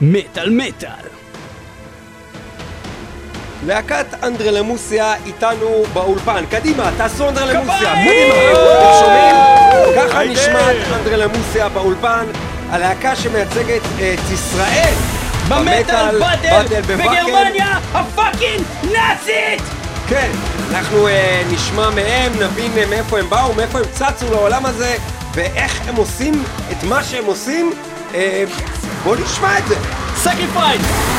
מטאל מטאל. להקת אנדרלמוסיה איתנו באולפן. קדימה, תעשו אנדרלמוסיה. קדימה. שומעים? ככה נשמעת אנדרלמוסיה באולפן. הלהקה שמייצגת את ישראל. במטאל בוואקן. בגרמניה הפאקינג נאצית! כן, אנחנו אה, נשמע מהם, נבין אה, מאיפה הם באו, מאיפה הם צצו לעולם הזה, ואיך הם עושים את מה שהם עושים. אה, בואו נשמע את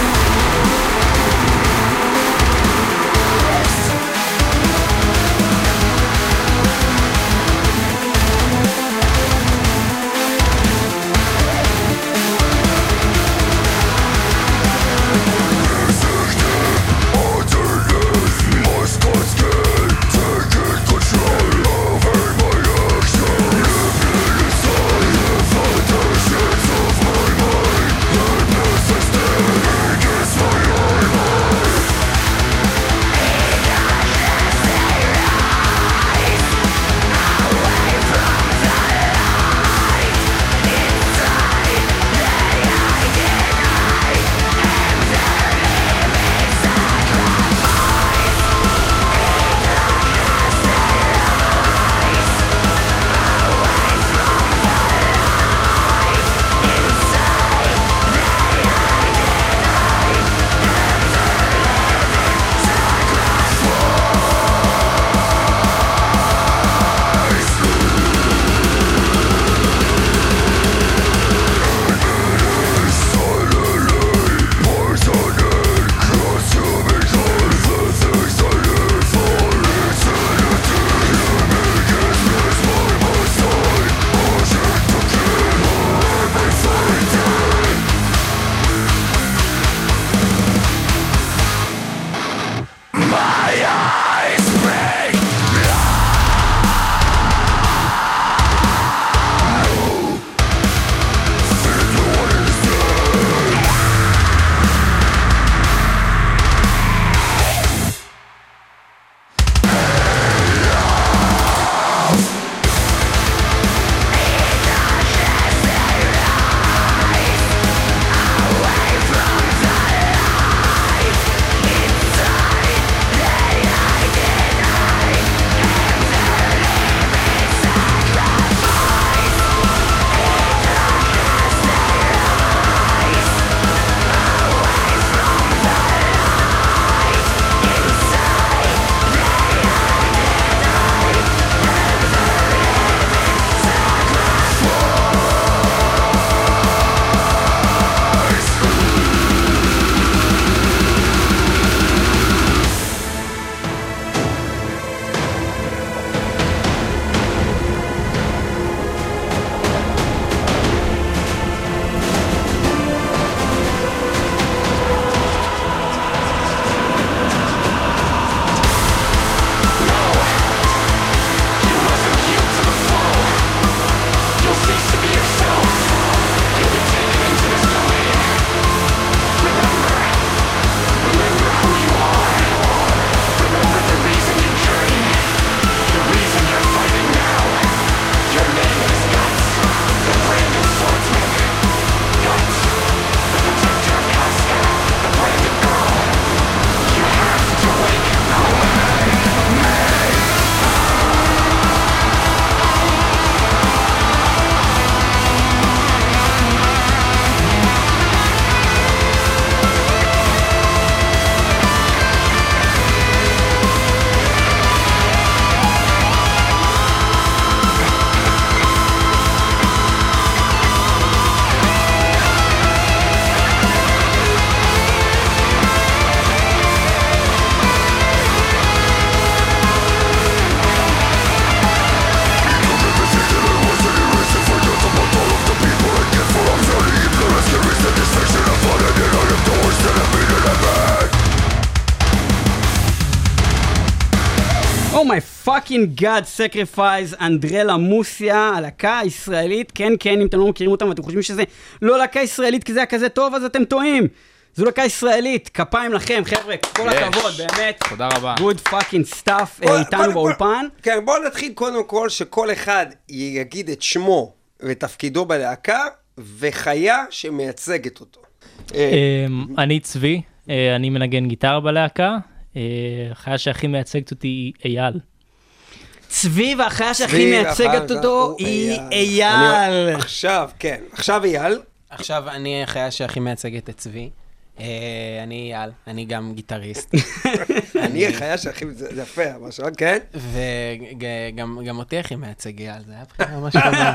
פאקינג גאד סקריפייז אנדרלה מוסיה, הלהקה הישראלית, כן כן, אם אתם לא מכירים אותם ואתם חושבים שזה לא להקה ישראלית כי זה היה כזה טוב, אז אתם טועים. זו להקה ישראלית, כפיים לכם, חבר'ה, כל יש. הכבוד, באמת. תודה רבה. Good fucking stuff בוא- איתנו באולפן. כן, בואו נתחיל קודם כל שכל אחד יגיד את שמו ותפקידו בלהקה, וחיה שמייצגת אותו. אה, אמ, אני צבי, אה, אני מנגן גיטרה בלהקה. אה, החיה שהכי מייצגת אותי היא אייל. צבי והחיה שהכי מייצגת אותו היא אייל. עכשיו, כן. עכשיו אייל. עכשיו, אני החיה שהכי מייצגת את צבי. אה, אני אייל, אני גם גיטריסט. אני החיה שהכי... זה זה יפה, משהו, כן? וגם גם אותי הכי מייצג אייל, זה היה בחירה ממש טובה.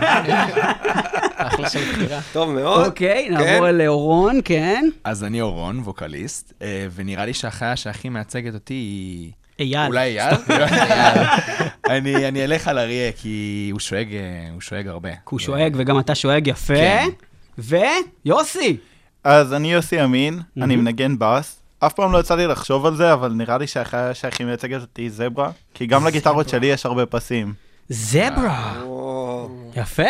אחלה של בחירה. טוב מאוד. אוקיי, כן. נעבור לאורון, כן. אז אני אורון, ווקליסט, אה, ונראה לי שהחיה שהכי מייצגת אותי היא... אייל. אולי אייל? אני אני אלך על אריה, כי הוא שואג, אה, הוא שואג הרבה. כי הוא שואג וגם אתה שואג יפה. כן. ויוסי. אז אני יוסי אמין, אני מנגן בס. אף פעם לא יצא לי לחשוב על זה, אבל נראה לי שהחיה שהכי מייצגת אותי היא זברה, כי גם לגיטרות שלי יש הרבה פסים. זברה. או, יפה.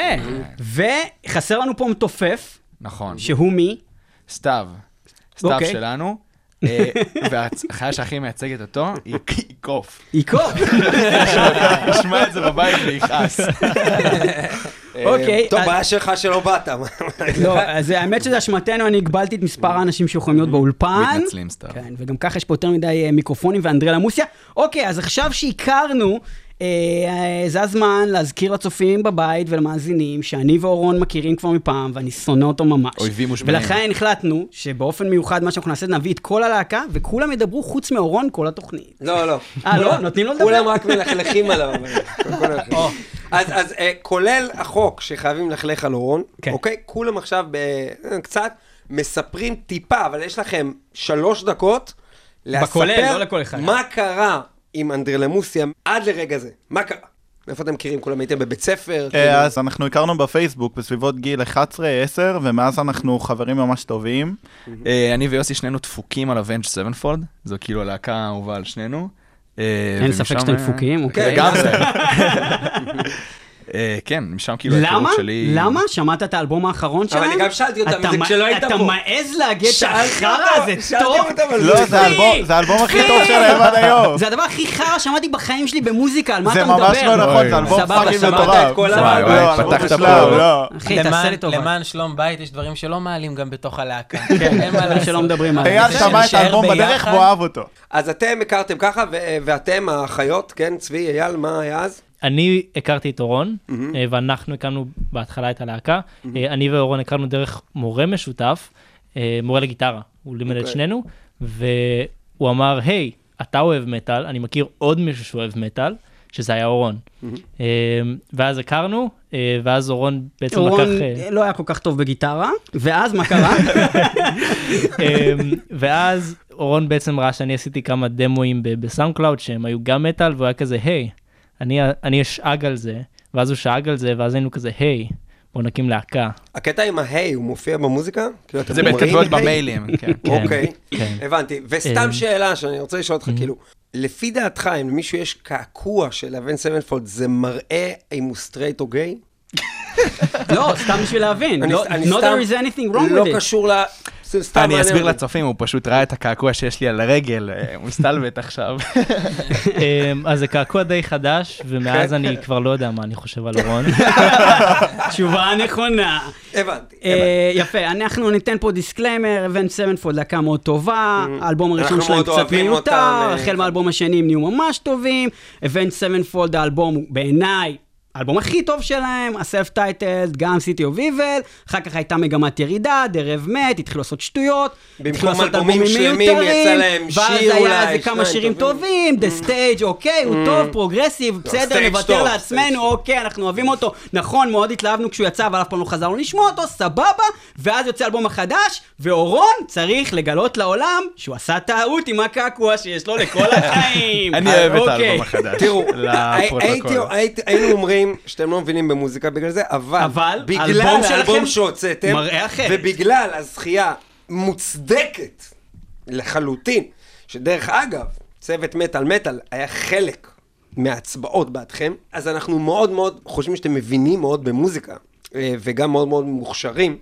וחסר לנו פה מתופף, נכון. שהוא מי? סתיו. סתיו אוקיי. שלנו. אה, והחיה שהכי מייצגת אותו היא היא קוף. איקוב. ישמע את זה בבית ויכעס. אוקיי. טוב, בעיה שלך שלא באת. לא, אז האמת שזה אשמתנו, אני הגבלתי את מספר האנשים שיכולים להיות באולפן. מתנצלים סתיו. כן, וגם ככה יש פה יותר מדי אה, מיקרופונים ואנדרלה מוסיה. אוקיי, אז עכשיו שהכרנו, אה, אה, זה הזמן להזכיר לצופים בבית ולמאזינים שאני ואורון מכירים כבר מפעם, ואני שונא אותו ממש. אויבים מושבעים. ולכן החלטנו שבאופן מיוחד מה שאנחנו נעשה, נביא את כל הלהקה, וכולם ידברו חוץ מאורון כל התוכנית. לא, לא. אה, לא? נותנים לו לדבר? כולם רק מלכלכים עליו. אז אז, אה, כולל החוק שחייבים ללכלך על אורון, כן. אוקיי? כולם עכשיו ב- קצת מספרים טיפה, אבל יש לכם שלוש דקות בכולל, לא לספר לכל אחד. מה קרה עם אנדרלמוסיה עד לרגע זה. מה קרה? איפה אתם מכירים? כולם הייתם בבית ספר? כאילו? אה, אז אנחנו הכרנו בפייסבוק בסביבות גיל 11-10, ומאז אנחנו חברים ממש טובים. אה, אני ויוסי שנינו דפוקים על אבנג'ד סבנפולד, זו כאילו הלהקה האהובה על שנינו. אה, אין ספק שאתם דפוקים, אוקיי. לגמרי. אה, כן, משם כאילו למה? ההיכרות שלי... למה? שמעת את האלבום האחרון שלהם? אבל אני גם שאלתי אותם, אתה זה כשלא היית אתה פה. מעז להגיד את החרא הזה טוב? לא, זה האלבום- זה האלבום הכי טוב שלהם עד היום. זה הדבר הכי חרא שמעתי בחיים שלי במוזיקה, על מה זה אתה מדבר? ממש לא נכון. זה אלבום סבבה, fucking שמעת מטורף. את כל לא, האלבום? וואי, אלבום פתחת פה. לא. אחי, תעשה למען- לי טובה. למען שלום בית יש דברים שלא מעלים גם בתוך הלהקה. כן, אין מה לעשות. שלא מדברים עליהם. אייל שמע את האלבום בדרך. והוא אהב אותו. אז אתם הכרתם ככה, ו- ואתם האחיות, כן? צבי, אייל, מה היה אז? אני הכרתי את אורון, אה, ואנחנו הקמנו בהתחלה את הלהקה. אה, אני ואורון הכרנו דרך מורה משותף, אה, מורה לגיטרה. הוא לימד את אוקיי. שנינו, והוא אמר, היי, אתה אוהב מטאל, אני מכיר עוד מישהו שאוהב מטאל, שזה היה אורון. אה, ואז הכרנו, ואז אורון בעצם לקח... אורון לא היה כל כך טוב בגיטרה, ואז מה קרה? ואז אורון בעצם ראה שאני עשיתי כמה demo-אים ב- בסאונד קלאוד שהם היו גם מטאל, והוא היה כזה, היי, אני, אני אשאג על זה, ואז הוא שאג על זה, ואז היינו כזה, היי, בוא נקים להקה. הקטע עם ההיי, הוא מופיע במוזיקה? כאילו, זה בהתכתבויות היי? במיילים, כן. כן, אוקיי, כן. הבנתי. וסתם אה, שאלה שאני רוצה לשאול אותך, כאילו, לפי דעתך, אם למישהו יש קעקוע של אבנג'ד סבנפולד, זה מראה אם הוא סטרייט או גיי? לא, סתם בשביל להבין. לא- אני Not סתם- there is anything wrong לא with it. קשור ל... סתם אני אסביר. לצופים, הוא פשוט ראה את הקעקוע שיש לי על הרגל, אה, הוא מסתלבט עכשיו. אמ, אז זה קעקוע די חדש, ומאז כן. אני כבר לא יודע מה אני חושב על אורון. תשובה נכונה. הבנתי, הבנתי. אה, יפה, אנחנו ניתן פה disclaimer, Avenged Sevenfold להקה מאוד טובה, האלבום הראשון שלהם קצת מיותר, אה, החל מהאלבום השני הם נהיו ממש טובים, Avenged Sevenfold האלבום בעיניי האלבום הכי טוב שלהם, ה self-titled, גם City of Evil, אחר כך הייתה מגמת ירידה, The Rev מת, התחילו לעשות שטויות, התחילו לעשות אלבומים מיותרים, ואז היה איזה כמה שירים טובים. The Stage, אוקיי, הוא טוב, progressive, בסדר, נוותר לעצמנו. אוקיי, אנחנו אוהבים אותו. נכון, מאוד התלהבנו כשהוא יצא, אבל אף פעם לא חזרנו לשמוע אותו, סבבה. ואז יוצא אלבום החדש, ואורון צריך לגלות לעולם שהוא עשה טעות עם הקעקוע שיש לו לכל החיים. אני אוהב את אוקיי. האלבום החדש. לפרוטוקול. היינו אומרים שאתם לא מבינים במוזיקה בגלל זה, אבל אבל בגלל האלבום שהוצאתם, מראה אחרת. ובגלל הזכייה מוצדקת לחלוטין, שדרך אגב, צוות מטאל מטאל היה חלק מההצבעות בעדכם, אז אנחנו מאוד מאוד חושבים שאתם מבינים מאוד במוזיקה, אה, וגם מאוד מאוד מוכשרים,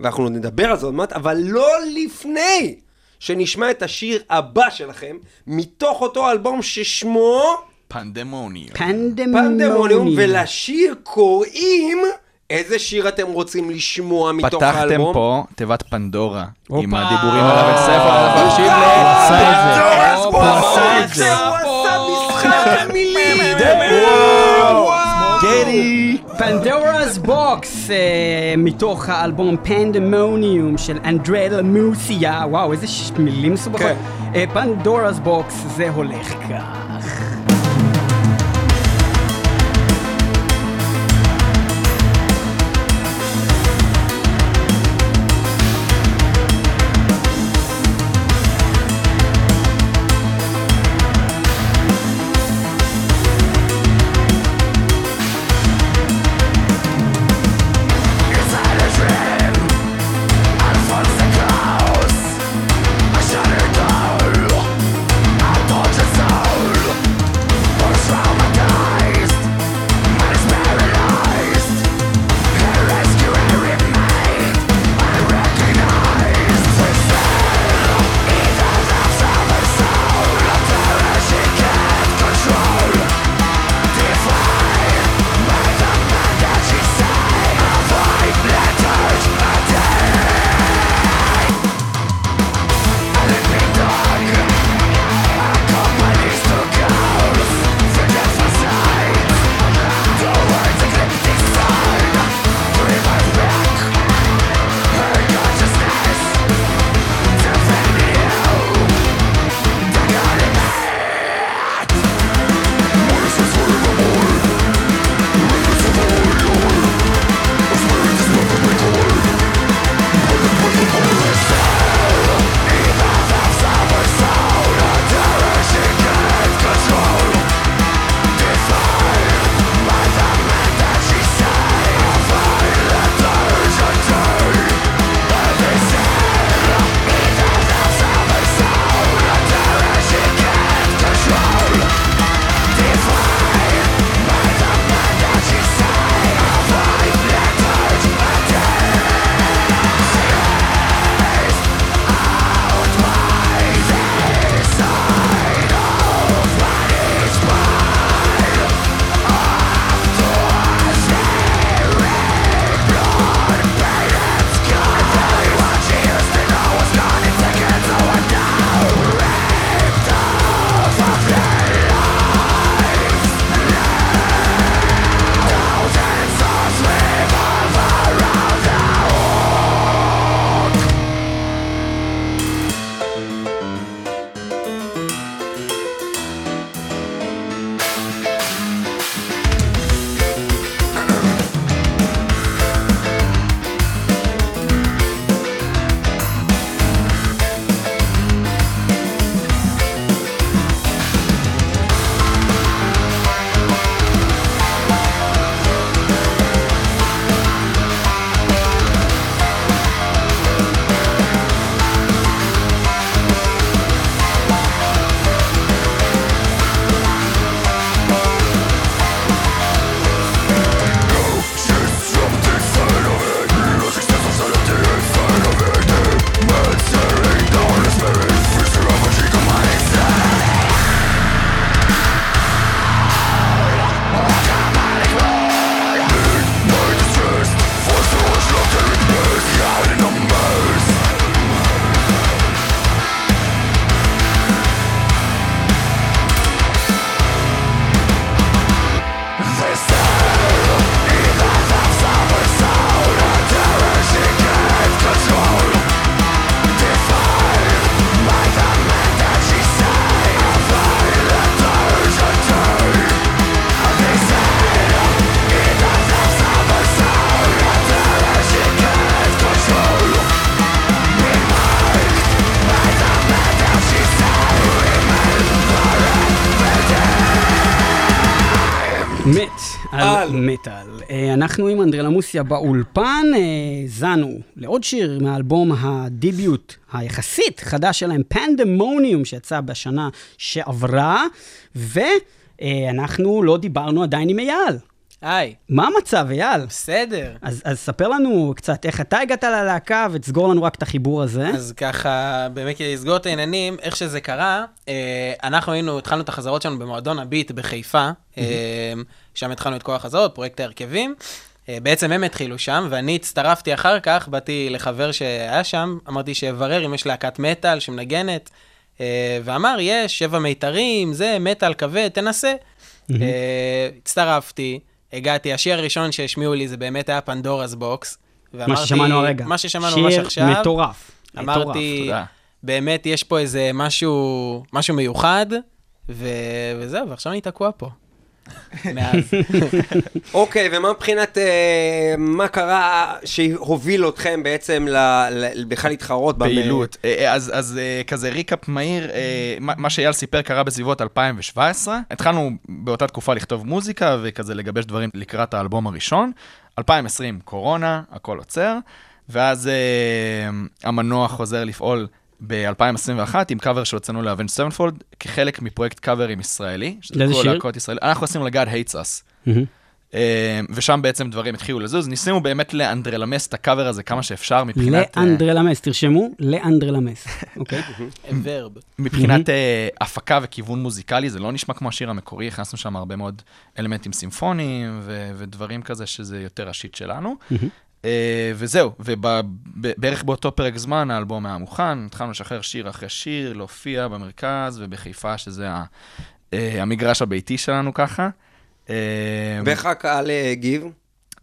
ואנחנו עוד נדבר על זה עוד מעט, אבל לא לפני שנשמע את השיר הבא שלכם, מתוך אותו אלבום ששמו... פנדמוניום. פנדמוניום. ולשיר קוראים איזה שיר אתם רוצים לשמוע מתוך פתחתם האלבום? פה תיבת פנדורה, עם. הדיבורים על אבן ספר, אה, זה. Pandora's הוא! עשה את זה. הוא עשה משחק המילים! גרי! Pandora's Box, מתוך האלבום פנדמוניום של אנדרלמוסיה, וואו, איזה מילים מסובכות. כן. Pandora's Box, זה הולך כך. מטאל. אה, אנחנו עם אנדרלה מוסיה באולפן, אה, האזנו לעוד שיר מהאלבום הדיביוט היחסית חדש שלהם, פנדמוניום, שיצא בשנה שעברה, ואנחנו לא דיברנו עדיין עם אייל. היי, מה המצב, אייל? בסדר. אז, אז ספר לנו קצת איך אתה הגעת ללהקה, ותסגור לנו רק את החיבור הזה. אז ככה, באמת כדי לסגור את העניינים, איך שזה קרה, אה, אנחנו היינו, התחלנו את החזרות שלנו במועדון הביט בחיפה, אה, שם התחלנו את כל החזרות, פרויקט ההרכבים, אה, בעצם הם התחילו שם, ואני הצטרפתי אחר כך, באתי לחבר שהיה שם, אמרתי שיברר אם יש להקת מטאל שמנגנת, אה, ואמר, יש, שבע מיתרים, זה, מטאל כבד, תנסה. אה, הצטרפתי, הגעתי, השיר הראשון שהשמיעו לי זה באמת היה Pandora's Box. מה ששמענו הרגע. מה ששמענו ממש עכשיו. שיר מטורף. אמרתי. באמת יש פה איזה משהו, משהו מיוחד, ו... וזהו, ועכשיו אני תקוע פה. מאז. אוקיי, ומה מבחינת, אה, מה קרה שהוביל אתכם בעצם ל- ל- בכלל להתחרות? במ- פעילות. אה, אה, אז, אז אה, כזה ריקאפ מהיר, אה, מה מה שאייל סיפר קרה בסביבות 2017. התחלנו באותה תקופה לכתוב מוזיקה וכזה לגבש דברים לקראת האלבום הראשון. 2020, קורונה, הכל עוצר, ואז אה, המנוע חוזר לפעול ב-2021 עם קאבר שהוצאנו ל Avenged Sevenfold, כחלק מפרויקט קאברים ישראלי. לאיזה שיר? להקות ישראל. אנחנו עשינו ל God hates us. מהמם. אה, ושם בעצם דברים התחילו לזוז. ניסינו באמת לאנדרלמס את הקאבר הזה כמה שאפשר מבחינת... אה, לאנדרלמס, תרשמו, לאנדרלמס, אוקיי? ורב. מבחינת אה, הפקה וכיוון מוזיקלי, זה לא נשמע כמו השיר המקורי, הכנסנו שם הרבה מאוד אלמנטים סימפוניים ודברים כזה שזה יותר ה shit שלנו. אה, וזהו, ובערך באותו פרק זמן האלבום היה מוכן, התחלנו לשחרר שיר אחרי שיר, להופיע במרכז ובחיפה, שזה ה- אה, המגרש הביתי שלנו ככה. אה, ואיך הקהל הגיב?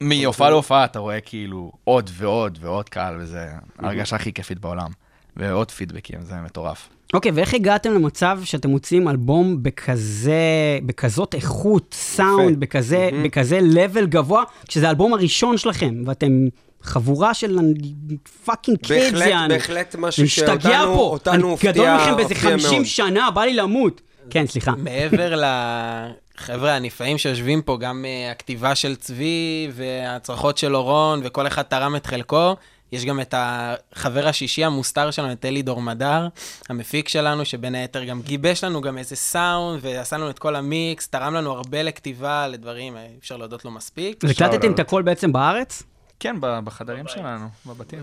מהופעה להופעה אתה רואה כאילו עוד ועוד ועוד קהל, וזה ההרגשה הכי כיפית בעולם. ועוד פידבקים, זה מטורף. אוקיי, ואיך הגעתם למצב שאתם מוציאים אלבום בכזה, בכזאת איכות, סאונד, בכזה, בכזה level גבוה, כשזה האלבום הראשון שלכם, ואתם חבורה של fucking kids, בהחלט, יענו. בהחלט משהו שאותנו פה, אותנו אני הופתיע גדול מכם באיזה הופתיע 50 מאוד. שנה, בא לי למות. כן, סליחה. מעבר לחבר'ה הנפלאים שיושבים פה, גם אה, הכתיבה של צבי והצרחות של אורון, וכל אחד תרם את חלקו. יש גם את החבר השישי המוסתר שלנו, את אלי דורמדר, המפיק שלנו, שבין היתר גם גיבש לנו גם איזה סאונד, ועשה לנו את כל המיקס, תרם לנו הרבה לכתיבה, לדברים, אה, אי אפשר להודות לו מספיק. הקלטתם את הכל בעצם בארץ? כן, בחדרים שלנו, בבתים.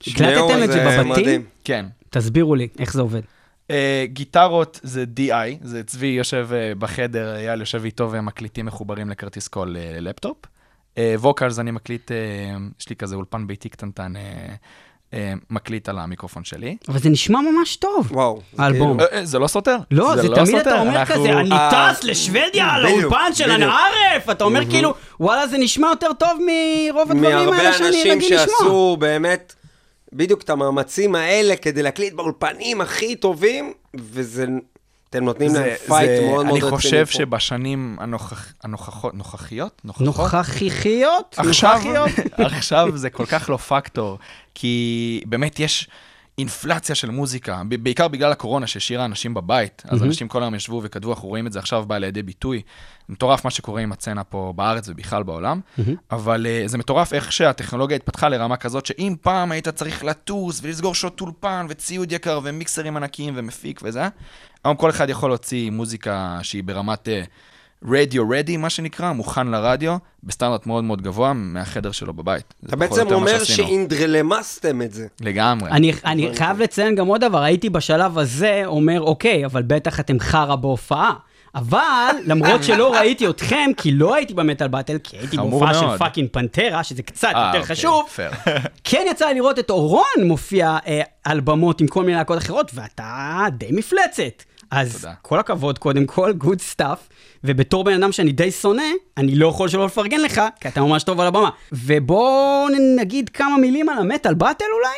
הקלטתם את זה בבתים? כן. תסבירו לי, איך זה עובד. אה, גיטרות זה DI, זה צבי יושב אה, בחדר, אייל יושב איתו והם מקליטים מחוברים לכרטיס קול אה, ללפטופ. vocals אני מקליט, אה, יש לי כזה אולפן ביתי קטנטן, אה, מקליט על המיקרופון שלי. אבל זה נשמע ממש טוב. וואו. האלבום. כאילו- זה לא סותר. לא, זה תמיד סותר, אתה אומר כזה, אני אה, טס לשוודיה, בדיוק, לאולפן של. הנערף, אתה אומר כאילו, וואלה, זה נשמע יותר טוב מרוב הדברים מהרבה האלה שאני אנשים רגיל לשמוע. שעשו באמת בדיוק את המאמצים האלה כדי להקליט באולפנים הכי טובים, וזה... אתם נותנים להם פייט זה- מאוד מאוד אני רציני חושב פה. שבשנים הנוכח- הנוכחות, נוכחיות? נוכחיות? עכשיו, נוכחיות? עכשיו זה כל כך לא פקטור, כי באמת יש אינפלציה של מוזיקה, בעיקר בגלל הקורונה שהשאירה אנשים בבית, אז אנשים כל היום ישבו וכתבו, אנחנו רואים את זה עכשיו בא לידי ביטוי. מטורף מה שקורה עם הצצנה פה בארץ ובכלל בעולם, אבל uh, זה מטורף איך שהטכנולוגיה התפתחה לרמה כזאת, שאם פעם היית צריך לטוס ולסגור שעות אולפן וציוד יקר ומיקסרים ענקיים ומפיק וזה, היום כל אחד יכול להוציא מוזיקה שהיא ברמת... Uh, רדיו רדי, מה שנקרא, מוכן לרדיו, בסטנדרט מאוד מאוד גבוה מהחדר שלו בבית. אתה בעצם אומר. שאינדרלמסתם את זה. לגמרי. אני, אני חייב לציין גם עוד דבר, הייתי בשלב הזה אומר, אוקיי, אבל בטח אתם חרא בהופעה. אבל, למרות שלא ראיתי אתכם, כי לא הייתי ב Metal Battle, כי הייתי בהופעה של. fucking Pantera, שזה קצת אה, יותר אוקיי, חשוב, פייר. כן יצא לי לראות את אורון מופיע אה, על במות עם כל מיני להקות אחרות, ואתה די מפלצת. אז תודה. כל הכבוד, קודם כל, good stuff, ובתור בן אדם שאני די שונא, אני לא יכול שלא לפרגן לך, כי אתה ממש טוב על הבמה. ובואו נגיד כמה מילים על ה Metal Battle אולי?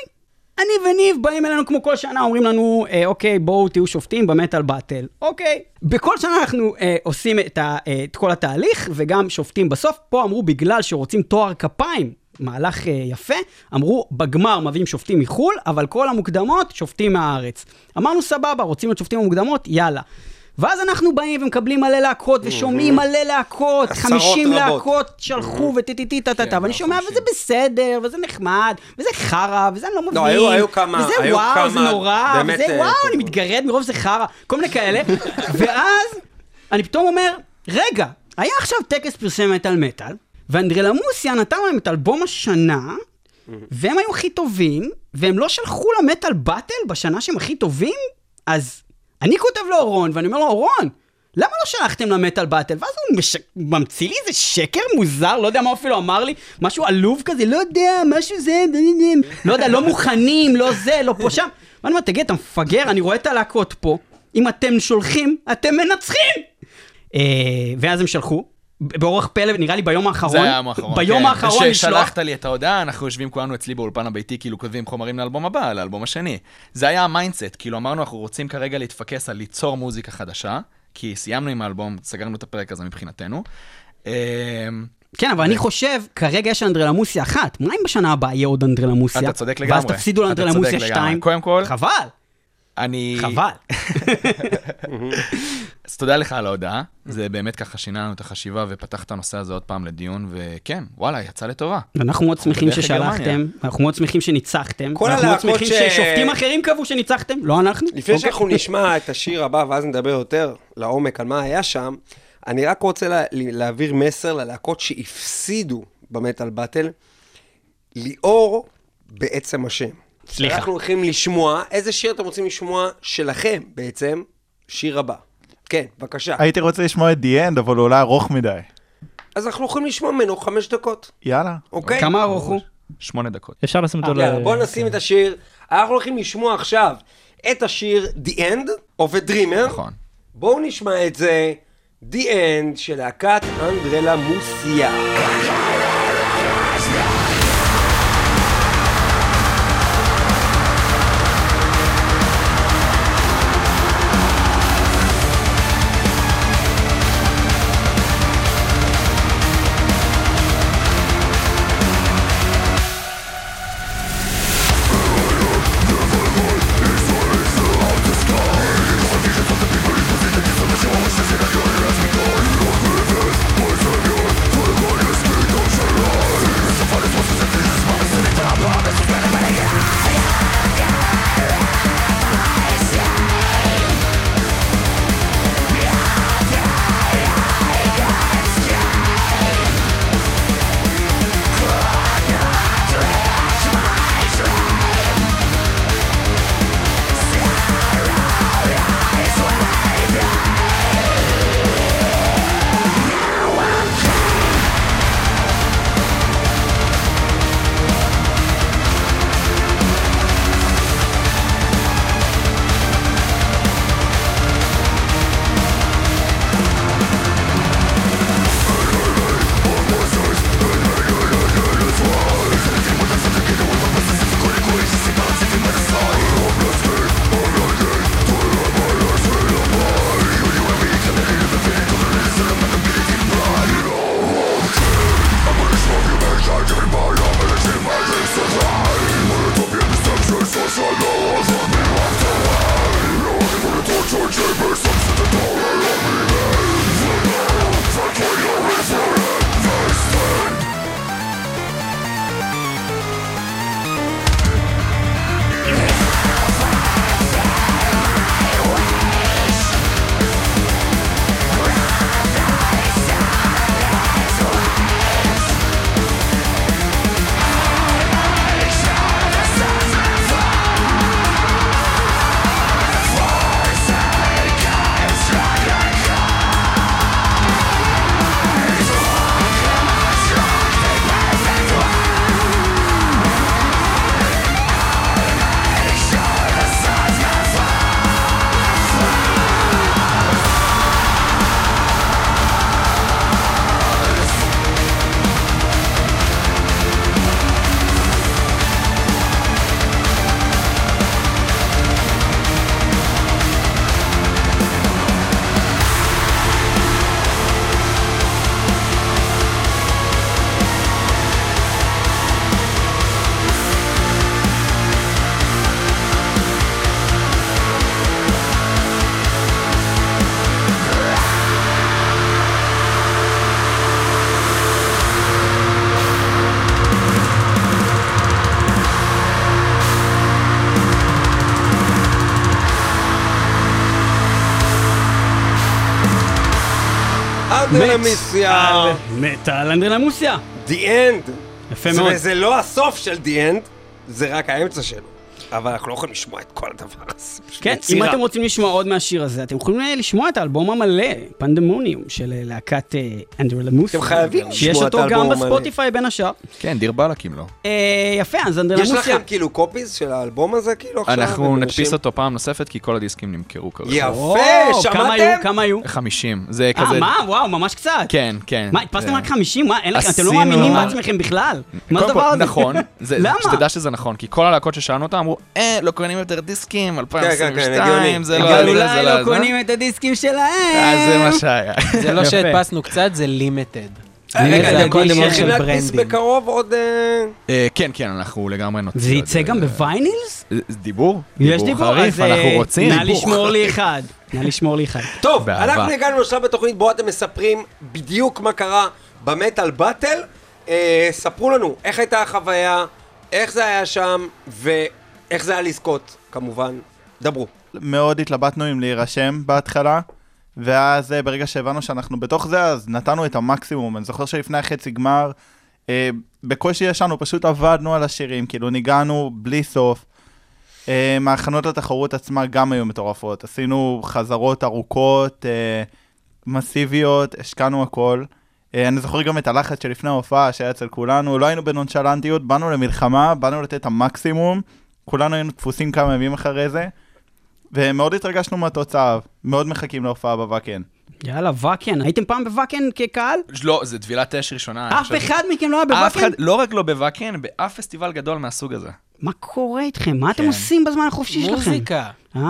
אני וניב באים אלינו כמו כל שנה, אומרים לנו, אה, אוקיי, בואו תהיו שופטים ב Metal Battle. אוקיי. בכל שנה אנחנו אה, עושים את, ה, אה, את כל התהליך, וגם שופטים בסוף. פה אמרו, בגלל שרוצים תואר כפיים, מהלך אה, יפה, אמרו, בגמר מביאים שופטים מחו"ל, אבל כל המוקדמות, שופטים מהארץ. אמרנו, סבבה, רוצים להיות שופטים במוקדמות, יאללה. ואז אנחנו באים ומקבלים מלא להקות, ושומעים מלא להקות, עשרות 50 רבות. להקות שלחו וטטטי טה-טה-טה, כן, ואני שומע, חמישים. וזה בסדר, וזה נחמד, וזה חרא, וזה אני לא מבין. היו כמה- וזה וואו, זה נורא, וזה אה, וואו, אני. מתגרד מרוב זה חרא, כל מיני כאלה. ואז אני פתאום אומר, רגע, היה עכשיו טקס פרסי מטאל מטאל, ואנדרלמוסיה נתן להם את אלבום השנה, והם היו הכי טובים, והם לא שלחו למטאל באטל בשנה שהם הכי טובים, אז אני כותב לאורון, ואני אומר לו, אורון, למה לא שלחתם למטאל באטל? ואז הוא מש... ממציא לי איזה שקר מוזר, לא יודע מה אפילו אמר לי, משהו עלוב כזה, לא יודע, משהו זה, לא יודע, לא מוכנים, לא זה, לא פה שם. ואני אומר, תגיד, אתה מפגר, אני רואה את הלהקות פה, אם אתם שולחים, אתם מנצחים! אה, ואז הם שלחו, באורח פלא, נראה לי ביום האחרון, זה היה היום האחרון, ביום כן. האחרון לשלוח, כששלחת לי את ההודעה, אנחנו יושבים כולנו אצלי באולפן הביתי, כאילו כותבים חומרים לאלבום הבא, לאלבום השני. זה היה ה mindset, כאילו אמרנו, אנחנו רוצים כרגע להתפקס על ליצור מוזיקה חדשה, כי סיימנו עם האלבום, סגרנו את הפרק הזה מבחינתנו. אמ, כן, אבל אני חושב, כרגע יש אנדרלמוסיה אחת, מה אם בשנה הבאה יהיה עוד אנדרלמוסיה? אתה צודק לגמרי. ואז תפסידו לאנדרלמוסיה צודק לגמרי. 2. קודם כל, חבל, אני... חבל. אז תודה לך על ההודעה, זה באמת ככה שינה לנו את החשיבה ופתח את הנושא הזה עוד פעם לדיון, וכן, וואלה, יצא לטובה. אנחנו מאוד שמחים ששלחתם. אנחנו מאוד שמחים שניצחתם, כל אנחנו מאוד שמחים ששופטים אחרים קבעו שניצחתם, לא אנחנו. לפני אוקיי. שאנחנו נשמע את השיר הבא, ואז נדבר יותר לעומק על מה היה שם, אני רק רוצה לה, להעביר מסר ללהקות שהפסידו במטאל באטל. ליאור בעצם השם. סליחה. אנחנו הולכים לשמוע, איזה שיר אתם רוצים לשמוע שלכם בעצם? שיר הבא. כן, בבקשה. הייתי רוצה לשמוע את The End, אבל הוא אולי ארוך מדי. אז אנחנו יכולים לשמוע ממנו חמש דקות, יאללה. אוקיי? כמה ארוך הוא? שמונה דקות. אפשר לשים אותו ל... יאללה, בואו נשים את השיר. אנחנו הולכים לשמוע עכשיו את השיר The End of a Dreamer. נכון. בואו נשמע את זה, The End של להקת אנדרלה מוסיה. אנדרלמיסיה, מטאל אנדרלמוסיה. The End. יפה מאוד. זה לא הסוף של The End, זה רק האמצע שלו. אבל אנחנו לא יכולים לשמוע את כל הדבר הזה. פשוט כן, אם. אתם רוצים לשמוע עוד מהשיר הזה, אתם יכולים אה, לשמוע את האלבום המלא, פנדמוניום, של אה, להקת אנדרו למוסה. אתם חייבים שיש לשמוע את אותו גם האלבום המלא. בספוטיפיי בין השאר. כן, דיר באלק אם לא. אה, יפה, אז אנדרו יש למוסיה. לכם כאילו קופיז של האלבום הזה, כאילו עכשיו? אנחנו נדפיס אותו פעם נוספת, כי כל הדיסקים נמכרו כרגע. יפה? שמעתם? כמה היו? 50, זה אה, כזה... מה? וואו, ממש קצת. כן, כן. מה, הדפסתם זה- רק 50? מה, אתם לא מאמינים בעצמכם בכלל. מה הדבר הזה? נכון, למה? שתדע שזה נכון, כי כל הלהקות ששאלנו אותם אמרו, אה, לא קונים יותר דיסקים, כן, הגיוני. 2022, זה לא... אבל זה, אולי זה לא זה. קונים את הדיסקים שלהם. אה, זה מה שהיה. זה לא. שהדפסנו קצת, זה לימיטד. רגע, זה אתם הולכים של להדפיס ברנדים. בקרוב עוד... אה, אה, כן, כן, אנחנו לגמרי נוציא. זה יצא גם בוויינילס? אה, דיבור? יש דיבור, חריף, אז אה, אנחנו רוצים. נא לשמור לי אחד. נא לשמור לי אחד. טוב. אנחנו הגענו לשלב בתוכנית בו אתם מספרים בדיוק מה קרה במטאל באטל. אה, ספרו לנו איך הייתה החוויה, איך זה היה שם, ואיך זה היה לזכות, כמובן. דברו. מאוד התלבטנו אם להירשם בהתחלה, ואז אה, ברגע שהבנו שאנחנו בתוך זה, אז נתנו את המקסימום. אני זוכר שלפני החצי גמר, אה, בקושי ישנו, פשוט עבדנו על השירים, כאילו ניגענו בלי סוף. אה, ההכנות לתחרות עצמה גם היו מטורפות. עשינו חזרות ארוכות, אה, מסיביות, השקענו הכל. אה, אני זוכר גם את הלחץ שלפני ההופעה שהיה אצל כולנו, לא היינו בנונשלנטיות, באנו למלחמה, באנו לתת את המקסימום, כולנו היינו תפוסים כמה ימים אחרי זה, ומאוד התרגשנו מהתוצאה, מאוד מחכים להופעה בוואקן. יאללה, ואקן. הייתם פעם בוואקן כקהל? לא, זה טבילת אש ראשונה. אף אחד מכם לא היה בוואקן? לא רק לא בוואקן, באף פסטיבל גדול מהסוג הזה. מה קורה איתכם? מה אתם כן. עושים בזמן החופשי שלכם? מוזיקה. אה,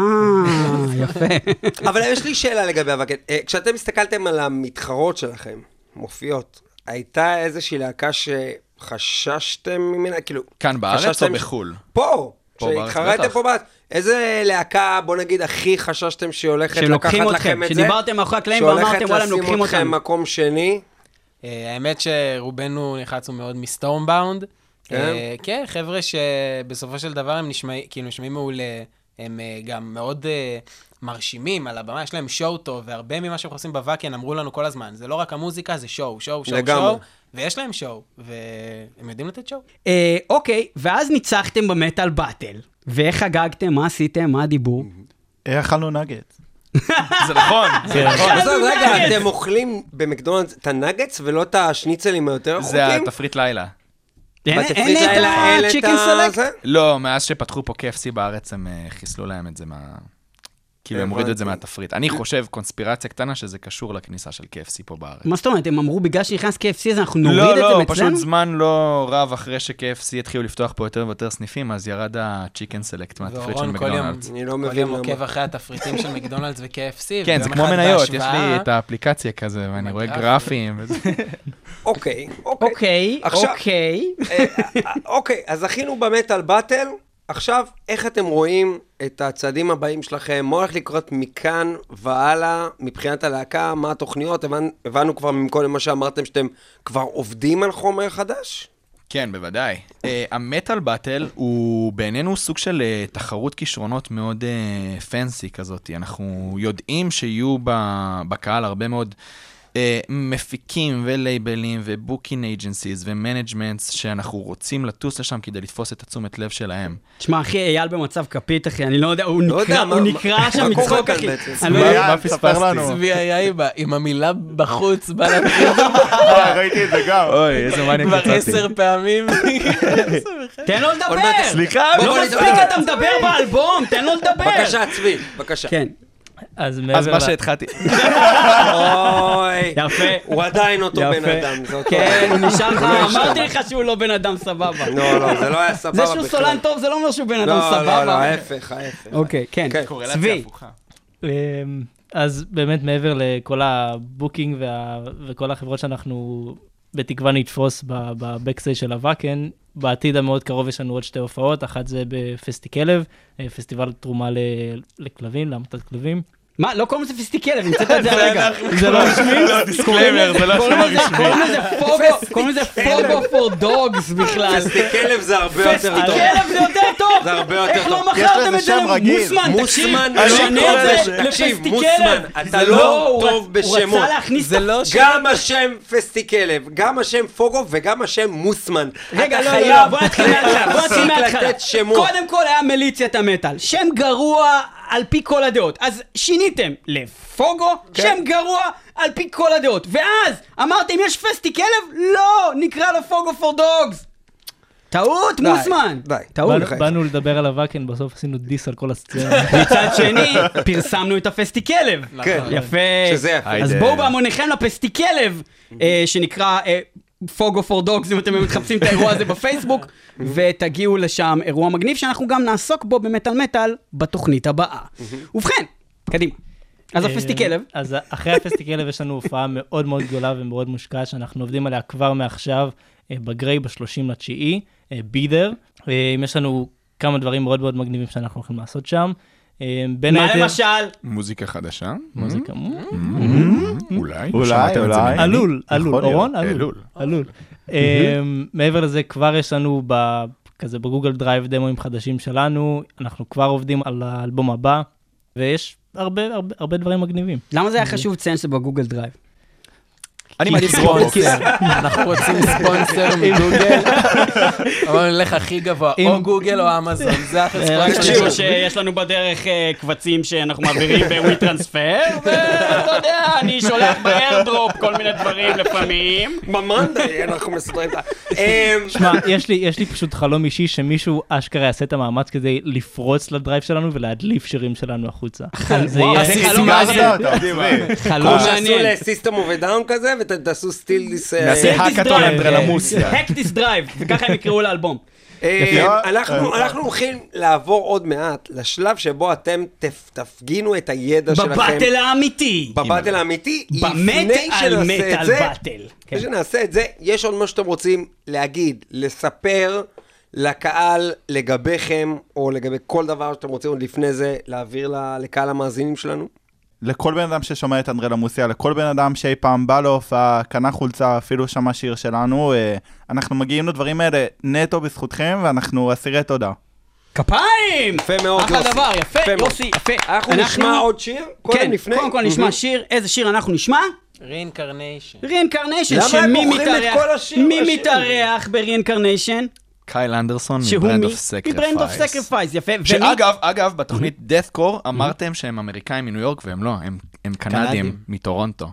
יפה. אבל יש לי שאלה לגבי הוואקן. אה, כשאתם הסתכלתם על המתחרות שלכם, מופיעות, הייתה איזושהי להקה שחששתם ממנה? כאילו, כאן בארץ או בחו"ל? פה, פה בארץ, שהתחרתם בטח. פה בארץ. איזה להקה, בוא נגיד, הכי חששתם שהיא הולכת לקחת שלוקחים לכם אתכם, את זה? שדיברתם מאחורי הקלעים ואמרתם, וואלה, הם שהולכת לוקחים לשים אתכם. מקום שני? אה, האמת שרובנו נחלצנו מאוד מסטורמבאונד. כן? אה, כן, חבר'ה שבסופו של דבר הם נשמעים, כאילו נשמעים מעולה, הם אה, גם מאוד מרשימים על הבמה, יש להם שואו טוב, והרבה ממה שהם עושים בוואקן אמרו לנו כל הזמן, זה לא רק המוזיקה, זה שואו, שואו, שואו, לגמרי. שואו, ויש להם שואו, והם יודעים לתת שואו. אה, אוקיי, ואז ניצחתם במטאל באטל. ואיך חגגתם? מה עשיתם? מה הדיבור? אה, אכלנו נגט. זה נכון, זה נכון. עזוב, רגע, אתם אוכלים במקדונלדס את הנגטס ולא את השניצלים היותר זה רחוקים? התפריט לילה. אין את הצ'יקן סלקט? זה? לא, מאז שפתחו פה KFC בארץ, הם אה, חיסלו להם את זה מה... כאילו, הם הורידו את זה. מהתפריט. אני חושב, קונספירציה קטנה, שזה קשור לכניסה של KFC פה בארץ. מה זאת אומרת, הם אמרו בגלל שנכנס KFC אז אנחנו נוריד לא, את זה לא, מאצלנו? פשוט זמן לא רב אחרי ש-KFC התחילו לפתוח פה יותר ויותר סניפים, אז ירד ה-Chicken Select מהתפריט של ואורון כל יום, מקדונלדס. אני לא כל מבין יום למה. עוקב אחרי התפריטים של מקדונלדס ו-KFC, כן, זה כמו מניות, יש לי את האפליקציה כזה, ואני רואה. גרפים. אוקיי, אוקיי. אוקיי, אוקיי. אה, אה, אוקיי, אז זכינו במטאל באטל. עכשיו, איך אתם רואים את הצעדים הבאים שלכם? מה הולך לקרות מכאן והלאה מבחינת הלהקה? מה התוכניות? הבנ- הבנו כבר מקודם מה שאמרתם, שאתם כבר עובדים על חומר חדש? כן, בוודאי. Uh, המטאל באטל הוא בעינינו סוג של uh, תחרות כישרונות מאוד uh, פנסי כזאת. אנחנו יודעים שיהיו בקהל הרבה מאוד uh, מפיקים ולייבלים ובוקינג אייג'נסיז ומנג'מנטס שאנחנו רוצים לטוס לשם כדי לתפוס את התשומת לב שלהם. תשמע, אחי, אייל במצב כפית, אחי, אני לא יודע, הוא לא נקרע, שם מה קורה מצחוק, כאן אחי. לא מה- יודע. מה פספסתי? לנו? צבי היה עם המילה בחוץ, בא להתחיל אה, ראיתי את זה גם. אוי, איזה מניאק כבר יצאתי. עשר פעמים. תן לו לדבר! סליחה, לא מספיק. אתה מדבר באלבום, תן לו לדבר! בבקשה, צבי, בבקשה. כן, אז מה שהתחלתי, אוי, יפה. הוא עדיין אותו. בן אדם, זה אותו... כן, הוא נשאר לך, לא אמרתי. לך שהוא לא בן אדם סבבה. לא, לא, זה לא היה סבבה זה בכלל. שהוא סולן טוב זה לא אומר שהוא בן אדם לא, לא, לא, סבבה. ההפך, ההפך. אוקיי, כן. כן. צבי. אמ, אז באמת מעבר לכל ה booking. וכל החברות שאנחנו בתקווה נתפוס ב backstage של ה Wacken, בעתיד המאוד קרוב יש לנו עוד שתי הופעות, אחת זה בפסטיקלב, אה, פסטיבל תרומה. לכלבים, לעמותת כלבים, מה, לא קוראים לזה פסטיקלב, המצאת את זה הרגע. זה לא רשמי? disclaimer, זה לא קוראים שם רשמי. קוראים לזה פוגו, for dogs בכלל. פסטיקלב זה הרבה יותר טוב. פסטיקלב זה יותר טוב. זה הרבה יותר איך לא טוב. מכרתם את זה שם. למוסמן? תקשיב, תקשיב. מוסמן, אתה זה לא הוא טוב הוא בשמות. רצה להכניס זה את לא גם השם פסטיקלב, גם השם פוגו וגם השם מוסמן. רגע, לא, לא, לא, בוא נתחיל מההתחלה. קודם כל היה מיליציית המטאל, שם גרוע על פי כל הדעות. אז שיניתם לפוגו, כן. שם גרוע על פי כל הדעות. ואז אמרתם, יש פסטי כלב? לא, נקרא לו פוגו פור דוגס. טעות, די, מוסמן. די. טעות. באנו- לדבר על הוואקן, בסוף עשינו דיס על כל הסצנה. מצד שני, פרסמנו את הפסטי כלב. כן, יפה. שזה יפה. אז. בואו בהמוניכם לפסטי כלב, אה, שנקרא פוגו פור דוגס, אם אתם באמת מחפשים את האירוע הזה בפייסבוק, ותגיעו לשם אירוע מגניב שאנחנו גם נעסוק בו במטאל מטאל בתוכנית הבאה. ובכן, קדימה. אז הפסטי כלב, אה, אז אחרי הפסטיקלב יש לנו הופעה מאוד מאוד גדולה ומאוד מושקעת, שאנחנו עובדים עליה כבר מעכשיו, אה, בגריי ב-30 לתשיעי, בידר. יש לנו כמה דברים מאוד מאוד מגניבים שאנחנו הולכים לעשות שם. אה, בין מה היתר- למשל? מוזיקה חדשה? מוזיקה. אולי. אולי, שמעתם את זה אולי. ממני? עלול, עלול. אורון, עלול. עלול. עלול. אה, מעבר לזה, כבר יש לנו. כזה ב Google Drive דמואים חדשים שלנו, אנחנו כבר עובדים על האלבום הבא, ויש הרבה הרבה הרבה דברים מגניבים. למה זה היה חשוב לציין שזה ב Google Drive? אני מעדיף Dropbox. אנחנו רוצים ספונסר מגוגל. אבל נלך הכי גבוה, או גוגל או אמזון, זה רק הספונסר תקשיבו. שיש לנו בדרך אה, קבצים שאנחנו מעבירים ב WeTransfer, ואתה יודע, אני שולח ב AirDrop כל מיני דברים לפעמים. ב Monday אנחנו מסודרים את ה... אמ, שמע, יש לי, יש לי פשוט חלום אישי שמישהו אשכרה יעשה את המאמץ כדי לפרוץ ל drive שלנו ולהדליף שירים שלנו החוצה. חלום. מעניין. חלום כמו שעשו מעניין. ותעשו steal this... אה, נעשה האקתון drive. אנדרלמוסיה. This drive, וככה הם יקראו לאלבום. אה. אנחנו אה, אנחנו הולכים לעבור עוד מעט לשלב שבו אתם תפ- תפגינו את הידע שלכם. בבטל האמיתי. בבטל האמיתי. באמת על מטאל זה, באטל. כן. לפני שנעשה את זה, יש עוד משהו שאתם רוצים להגיד, לספר לקהל לגביכם, או לגבי כל דבר שאתם רוצים עוד לפני זה, להעביר לקהל המאזינים שלנו? לכל בן אדם ששומע את אנדרלה מוסיה, לכל בן אדם שאי פעם בא להופעה, קנה חולצה, אפילו שמע שיר שלנו, אה, אנחנו מגיעים לדברים האלה נטו בזכותכם, ואנחנו אסירי תודה. כפיים! יפה מאוד, אחלה יוסי. דבר, יפה, יפה. יוסי, יפה. אנחנו נשמע עוד שיר? קודם כן, לפני? קודם כל נשמע מהמם. שיר, איזה שיר אנחנו נשמע? Reincarnation. Reincarnation, למה הם שמי בוחרים את מתארח? כל השיר- מי? מתארח ב Reincarnation? קייל אנדרסון מ Brand? of Sacrifice. מ Brand of Sacrifice, יפה. ומי- שאגב, אגב, בתוכנית deathcore אמרתם שהם אמריקאים מניו יורק והם לא, הם- קנדים. מטורונטו.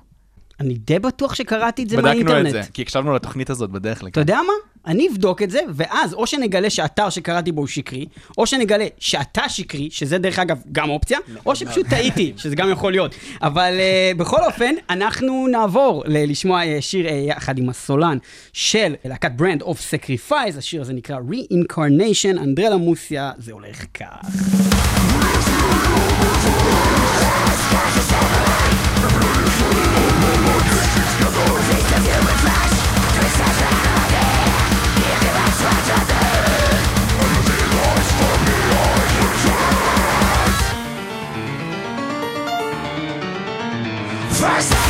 אני די בטוח שקראתי את זה בדקנו את מהאינטרנט. זה, כי הקשבנו לתוכנית הזאת בדרך אתה לכאן. יודע מה? אני אבדוק את זה, ואז או שנגלה שהאתר שקראתי בו הוא שקרי, או שנגלה שאתה שקרי, שזה דרך אגב גם אופציה, או שפשוט טעיתי, שזה גם יכול להיות. אבל אה, בכל אופן, אנחנו נעבור ל- לשמוע אה, שיר אה, יחד עם הסולן של להקת Brand of Sacrifice, השיר הזה נקרא Reincarnation, אנדרלמוסיה, זה הולך כך. First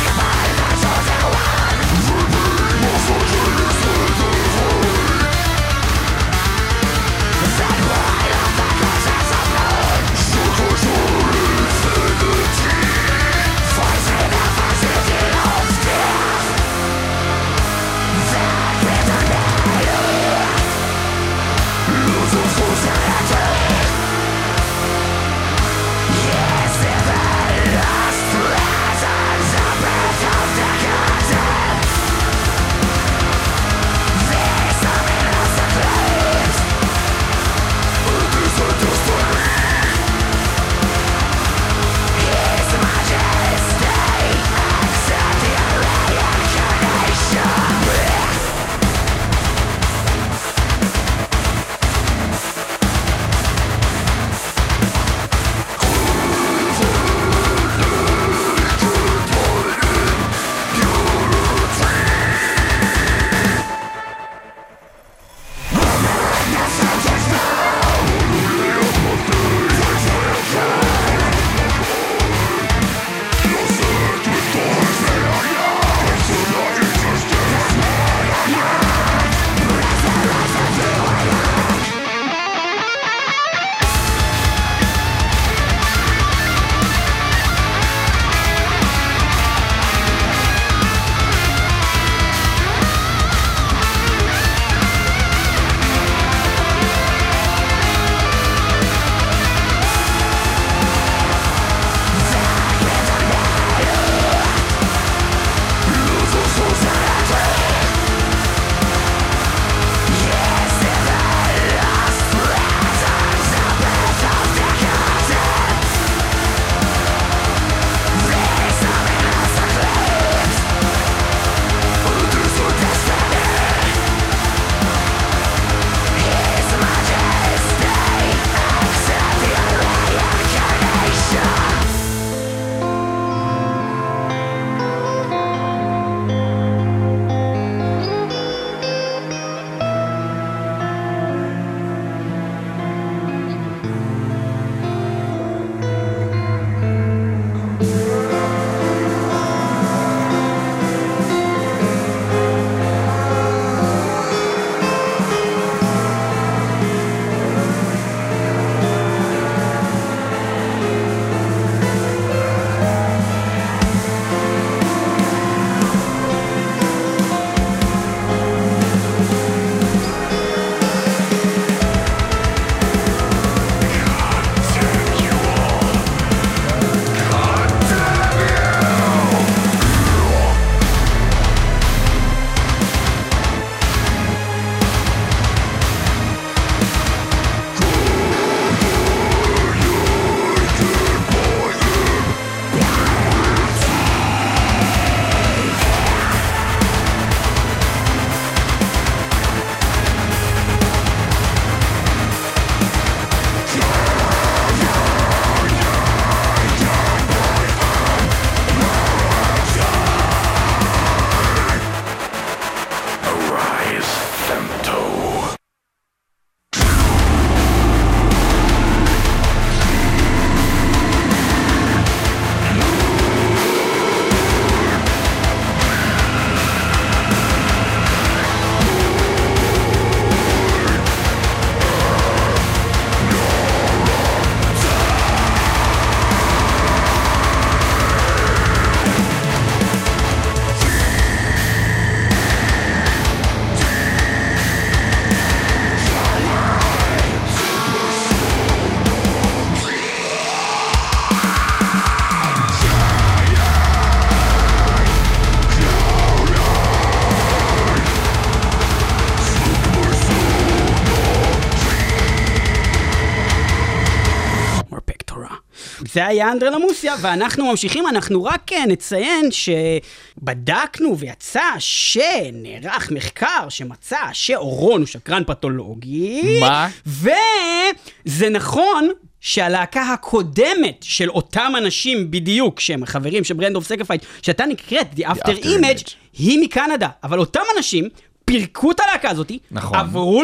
זה היה אנדרלמוסיה, ואנחנו ממשיכים, אנחנו רק אה, נציין שבדקנו ויצא שנערך מחקר שמצא שאורון הוא שקרן פתולוגי. מה? וזה נכון שהלהקה הקודמת של אותם אנשים בדיוק, שהם החברים של Brand of Sacrifice, שהייתה נקראת The After After Image. היא מקנדה. אבל אותם אנשים פירקו את הלהקה הזאת, נכון. עברו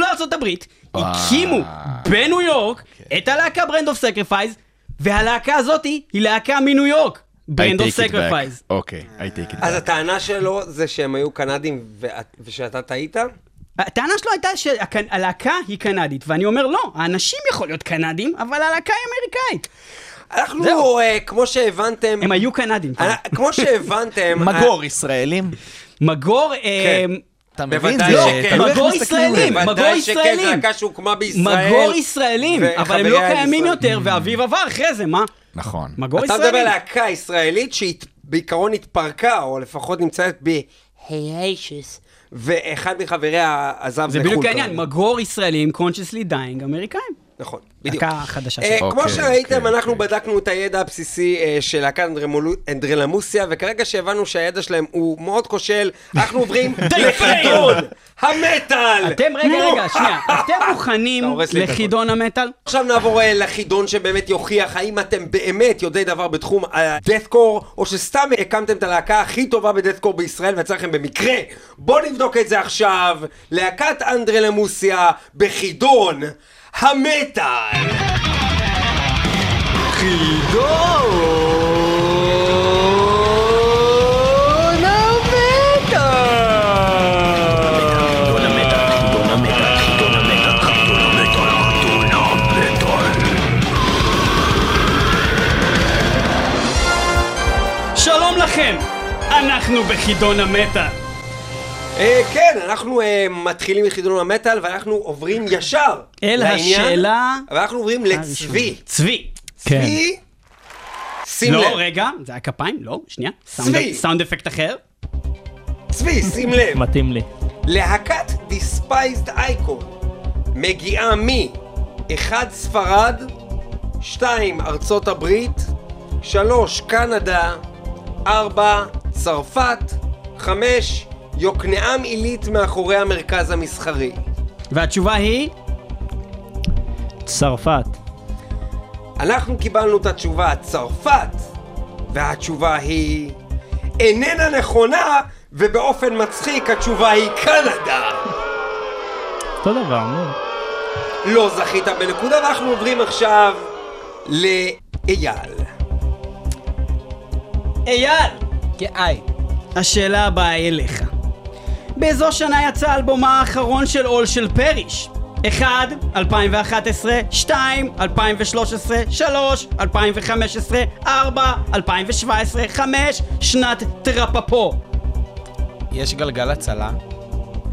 וואו. הקימו בניו יורק את הלהקה Brand of Sacrifice, והלהקה הזאת היא להקה מניו יורק, Brand of. Sacrifice. אוקיי, I take it אז back. הטענה שלו זה שהם היו קנדים ושאתה טעית? הטענה שלו הייתה שהלהקה היא קנדית, ואני אומר לא, האנשים יכול להיות קנדים, אבל הלהקה היא אמריקאית. אנחנו, זהו. אה, כמו שהבנתם, הם היו קנדים. אה, כמו שהבנתם, מגור ישראלים? מגור, אה, אתה מבין? בוודאי זה שכן. תלוי איך מגור זה. ישראלים. מגור ישראלים. להקה שהוקמה בישראל. מגור ישראלים, אבל הם לא קיימים. יותר, ואביב עבר אחרי זה, מה? נכון. מגור אתה מדבר על ישראלים. להקה ישראלית שבעיקרון התפרקה, או לפחות נמצאת בהיישס, ואחד מחבריה עזב זה לחו"ל בדיוק העניין. מגור ישראלים, consciously dying אמריקאים. נכון, בדיוק. להקה חדשה אה, שלהם. כמו אוקיי, שראיתם, אוקיי, אנחנו אוקיי. בדקנו את הידע הבסיסי אה, של להקת אנדרלמוסיה, וכרגע שהבנו שהידע שלהם הוא מאוד כושל, אנחנו עוברים לחידון המטאל! אתם, רגע, רגע, שנייה, אתם מוכנים לחידון המטאל? עכשיו נעבור אה, לחידון שבאמת יוכיח האם אתם באמת יודעי דבר בתחום הדאטקור, או שסתם הקמתם את הלהקה הכי טובה בדאטקור בישראל ויצא לכם במקרה. בואו נבדוק את זה עכשיו. להקת אנדרלמוסיה בחידון המטאל. חידון שלום לכם, אנחנו בחידון המטאל. אה, כן, אנחנו אה, מתחילים את חידון המטאל ואנחנו עוברים ישר אל השאלה ואנחנו עוברים לצבי. צבי. כן. צבי, שים לא, לב. רגע, זה היה כפיים? לא, שנייה. צבי. סאונד- סאונד אפקט אחר. צבי, שים לב. מתאים לי. להקת דיספייסד אייקון מגיעה מ 1. ספרד, 2. ארצות הברית, 3. קנדה, 4. צרפת, 5. יוקנעם עילית מאחורי המרכז המסחרי. והתשובה היא? צרפת. אנחנו קיבלנו את התשובה צרפת, והתשובה היא איננה נכונה, ובאופן מצחיק התשובה היא קנדה. אותו דבר, נו. לא זכית בנקודה, ואנחנו עוברים עכשיו לאייל. אייל! כאי. השאלה הבאה אליך. באיזו שנה יצא האלבום האחרון של עול של פריש? 1. 2011 2. 2013 3. 2015 4. 2017 5. שנת טרפפו. יש גלגל הצלה,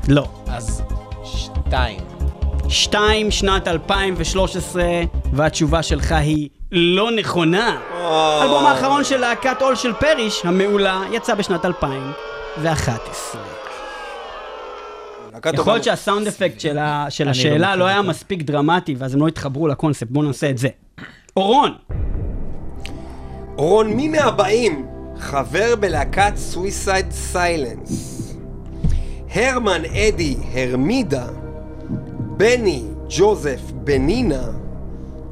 לא. אז שתיים. 2. שנת 2013, והתשובה שלך היא לא נכונה. האלבום האחרון של להקת עול של פריש, המעולה, יצא בשנת 2011. יכול להיות שהסאונד אפקט של לא השאלה לא היה. מספיק דרמטי, ואז הם לא התחברו לקונספט, בואו נעשה את זה. אורון, רון, מי מהבאים חבר בלהקת סוויסייד סיילנס? הרמן אדי הרמידה, בני ג'וזף בנינה,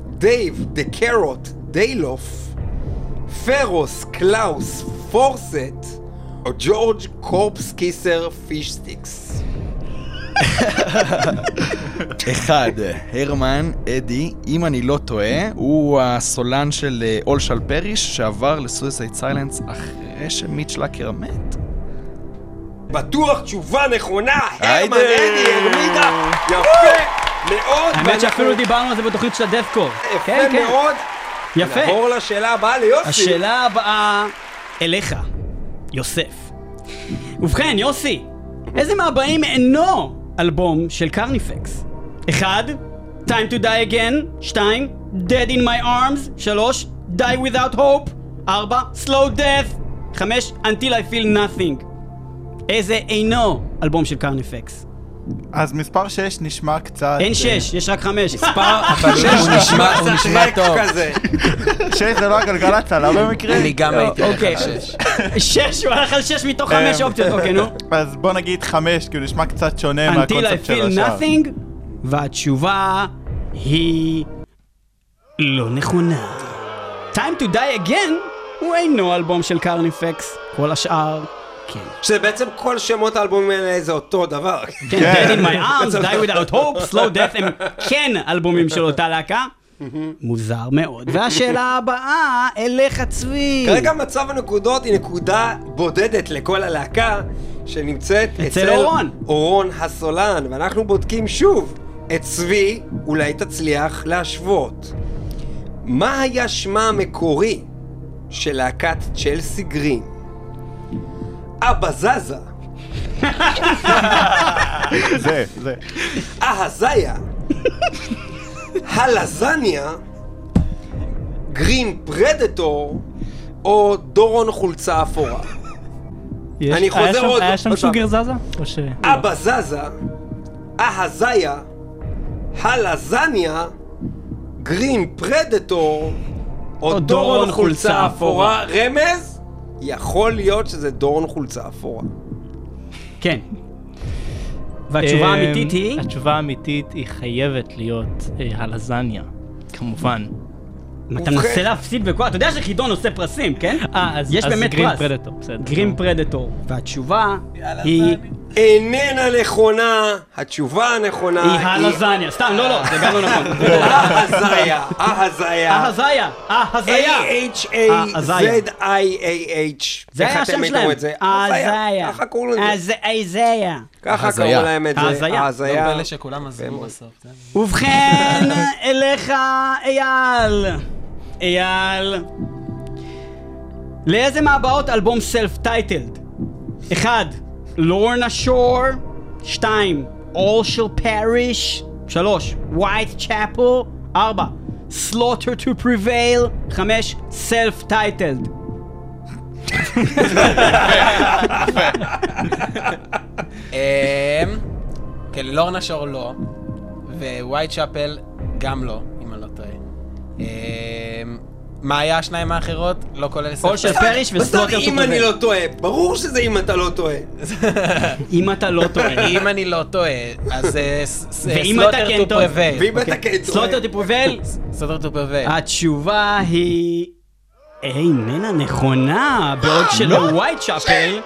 דייב דה קרוט דיילוף, פרוס קלאוס פורסט, או ג'ורג' קורפס קיסר פישסטיקס. אחד, הרמן אדי, אם אני לא טועה, הוא הסולן של אה, All Shall Perish שעבר ל Suicide Silence אחרי שמיץ' לאקר מת. בטוח תשובה נכונה. הרמן אדי הרמידה, יפה מאוד. האמת שאפילו דיברנו על זה בתוכנית של ה deathcore. יפה כן, כן. מאוד. יפה. נעבור לשאלה הבאה ליוסי. השאלה הבאה אליך, יוסף. ובכן, יוסי, איזה מהבאים אינו אלבום של קרניפקס? 1. Time to die again 2. Dead in my arms 3. Die without hope 4. Slow death 5. Until I feel nothing איזה אינו אלבום של קרניפקס? אז מספר 6 נשמע קצת... אין אה, שש, יש רק חמש. אבל הוא נשמע, הוא נשמע טוב. כזה. 6 זה לא הגלגלצ עלה במקרה? אני גם הייתי הולך אוקיי. על שש. שש, הוא הלך על שש מתוך חמש אה, אופציות, אוקיי, נו. אז בוא נגיד 5, כי הוא נשמע קצת שונה Until I מהקונספט של feel השאר. nothing, והתשובה היא לא נכונה. Time to die again הוא אינו אלבום של קרניפקס, כל השאר כן. שזה בעצם כל שמות האלבומים האלה זה אותו דבר. כן, Dead in my arms, Die without hope, Slow death הם כן אלבומים של אותה להקה. מוזר מאוד. והשאלה הבאה, אליך צבי. כרגע מצב הנקודות היא נקודה בודדת לכל הלהקה שנמצאת אצל אורון. אורון הסולן, ואנחנו בודקים שוב את צבי, אולי תצליח להשוות. מה היה שמה המקורי של להקת צ'לסי גרין? אבא זזה, זה, זה. אהזיה, הלזניה, גרין פרדטור, או דורון חולצה אפורה. יש- אני חוזר שם- עוד- היה שם. שוגר זזה? או ש... אבא זזה, אהזיה, הלזניה, גרין פרדטור, או דורון חולצה אפורה. רמז? יכול להיות שזה דורון חולצה אפורה. כן. והתשובה אמ, האמיתית היא? התשובה האמיתית היא חייבת להיות אה, הלזניה, כמובן. אתה ובכן- מנסה להפסיד בכוח, אתה יודע שחידון עושה פרסים, כן? אה, אז גרין. פרדטור, בסדר. גרין פרדטור. והתשובה היא... איננה נכונה, התשובה הנכונה היא הלזניה. סתם, לא, לא, זה גם לא נכון. אהזיה, אהזיה. ההזיה, ההזיה. A-H-A-Z-I-A-H. זה היה השם שלהם. ההזיה. ככה קוראים לזה. ההזיה. ככה ההזיה. קראו להם את זה. ההזיה. לא ההזיה. פלא שכולם עזבו בסוף. ובכן, אליך, אייל. אייל. לאיזה מהבאות אלבום סלף טייטלד? 1. לורנה שור 2. All shall perish 3. White chapel 4. Slaughter to prevail 5. Self titled אמ, כן, לורנה שור לא, ווייט שאפל גם לא, אם אני לא טועה. מה היה השניים האחרות? לא כולל מה זאת אומרת ו-Slaughter to אם אני לא טועה? ברור שזה אם אתה לא טועה. אם אתה לא טועה אם אני לא טועה, אז אה, ואם אתה כן טועה. ואם אתה כן טועה. Slaughter to Prevail Slaughter to Prevail. התשובה היא איננה נכונה, בעוד שלווייט שאפל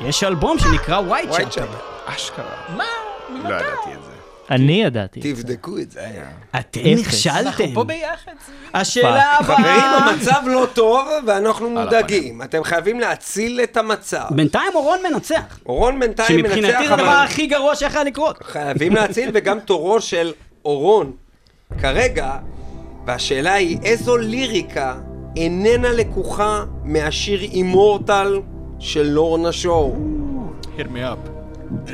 יש אלבום שנקרא Whitechapel. אשכרה. לא ידעתי את זה. אני ידעתי. תבדקו את זה. אתם. נכשלתם. פה ביחד. השאלה חברים, הבאה... המצב לא טוב ואנחנו מודאגים. אתם חייבים להציל את המצב. בינתיים אורון מנצח. אורון בינתיים מנצח, שמבחינתי זה הדבר אבל הכי גרוע שיכול לקרות. חייבים להציל, וגם תורו של אורון כרגע, והשאלה היא איזו ליריקה איננה לקוחה מהשיר אימורטל של לורנה שואו. hit me up.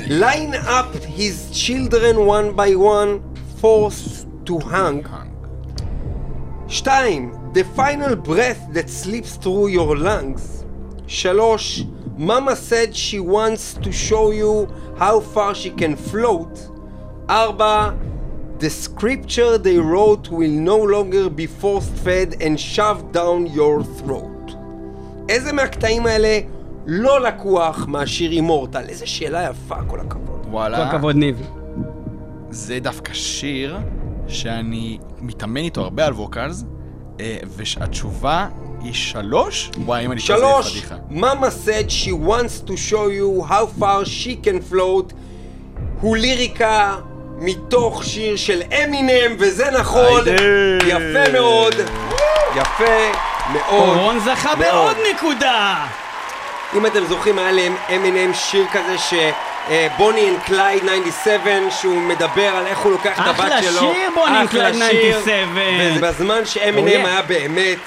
Line up his children one by one, forced to hang. שתיים, The final breath that slips through your lungs. שלוש, Mama said she wants to show you how far she can float. ארבע, The scripture they wrote will no longer be forced fed and shoved down your throat. איזה מהקטעים האלה לא לקוח מהשיר אימורטל? איזה שאלה יפה, כל הכבוד. כל וואלה. הכבוד ניב. זה דווקא שיר שאני מתאמן איתו הרבה על ווקלס, אה, והתשובה היא שלוש? וואי, אם אני כזה שלוש, פדיחה. Mama said she wants to show you how far she can float הוא ליריקה מתוך שיר של אמינם, וזה נכון. יפה מאוד, יפה מאוד. אורון זכה. בעוד נקודה! אם אתם זוכרים, היה להם אמינם שיר כזה ש... Bonnie and Clyde 97, שהוא מדבר על איך הוא לוקח את הבת אחלה שלו. שיר, Bonnie and אחלה Clyde שיר. 97. ובזמן Oh, שאמינם yeah. היה באמת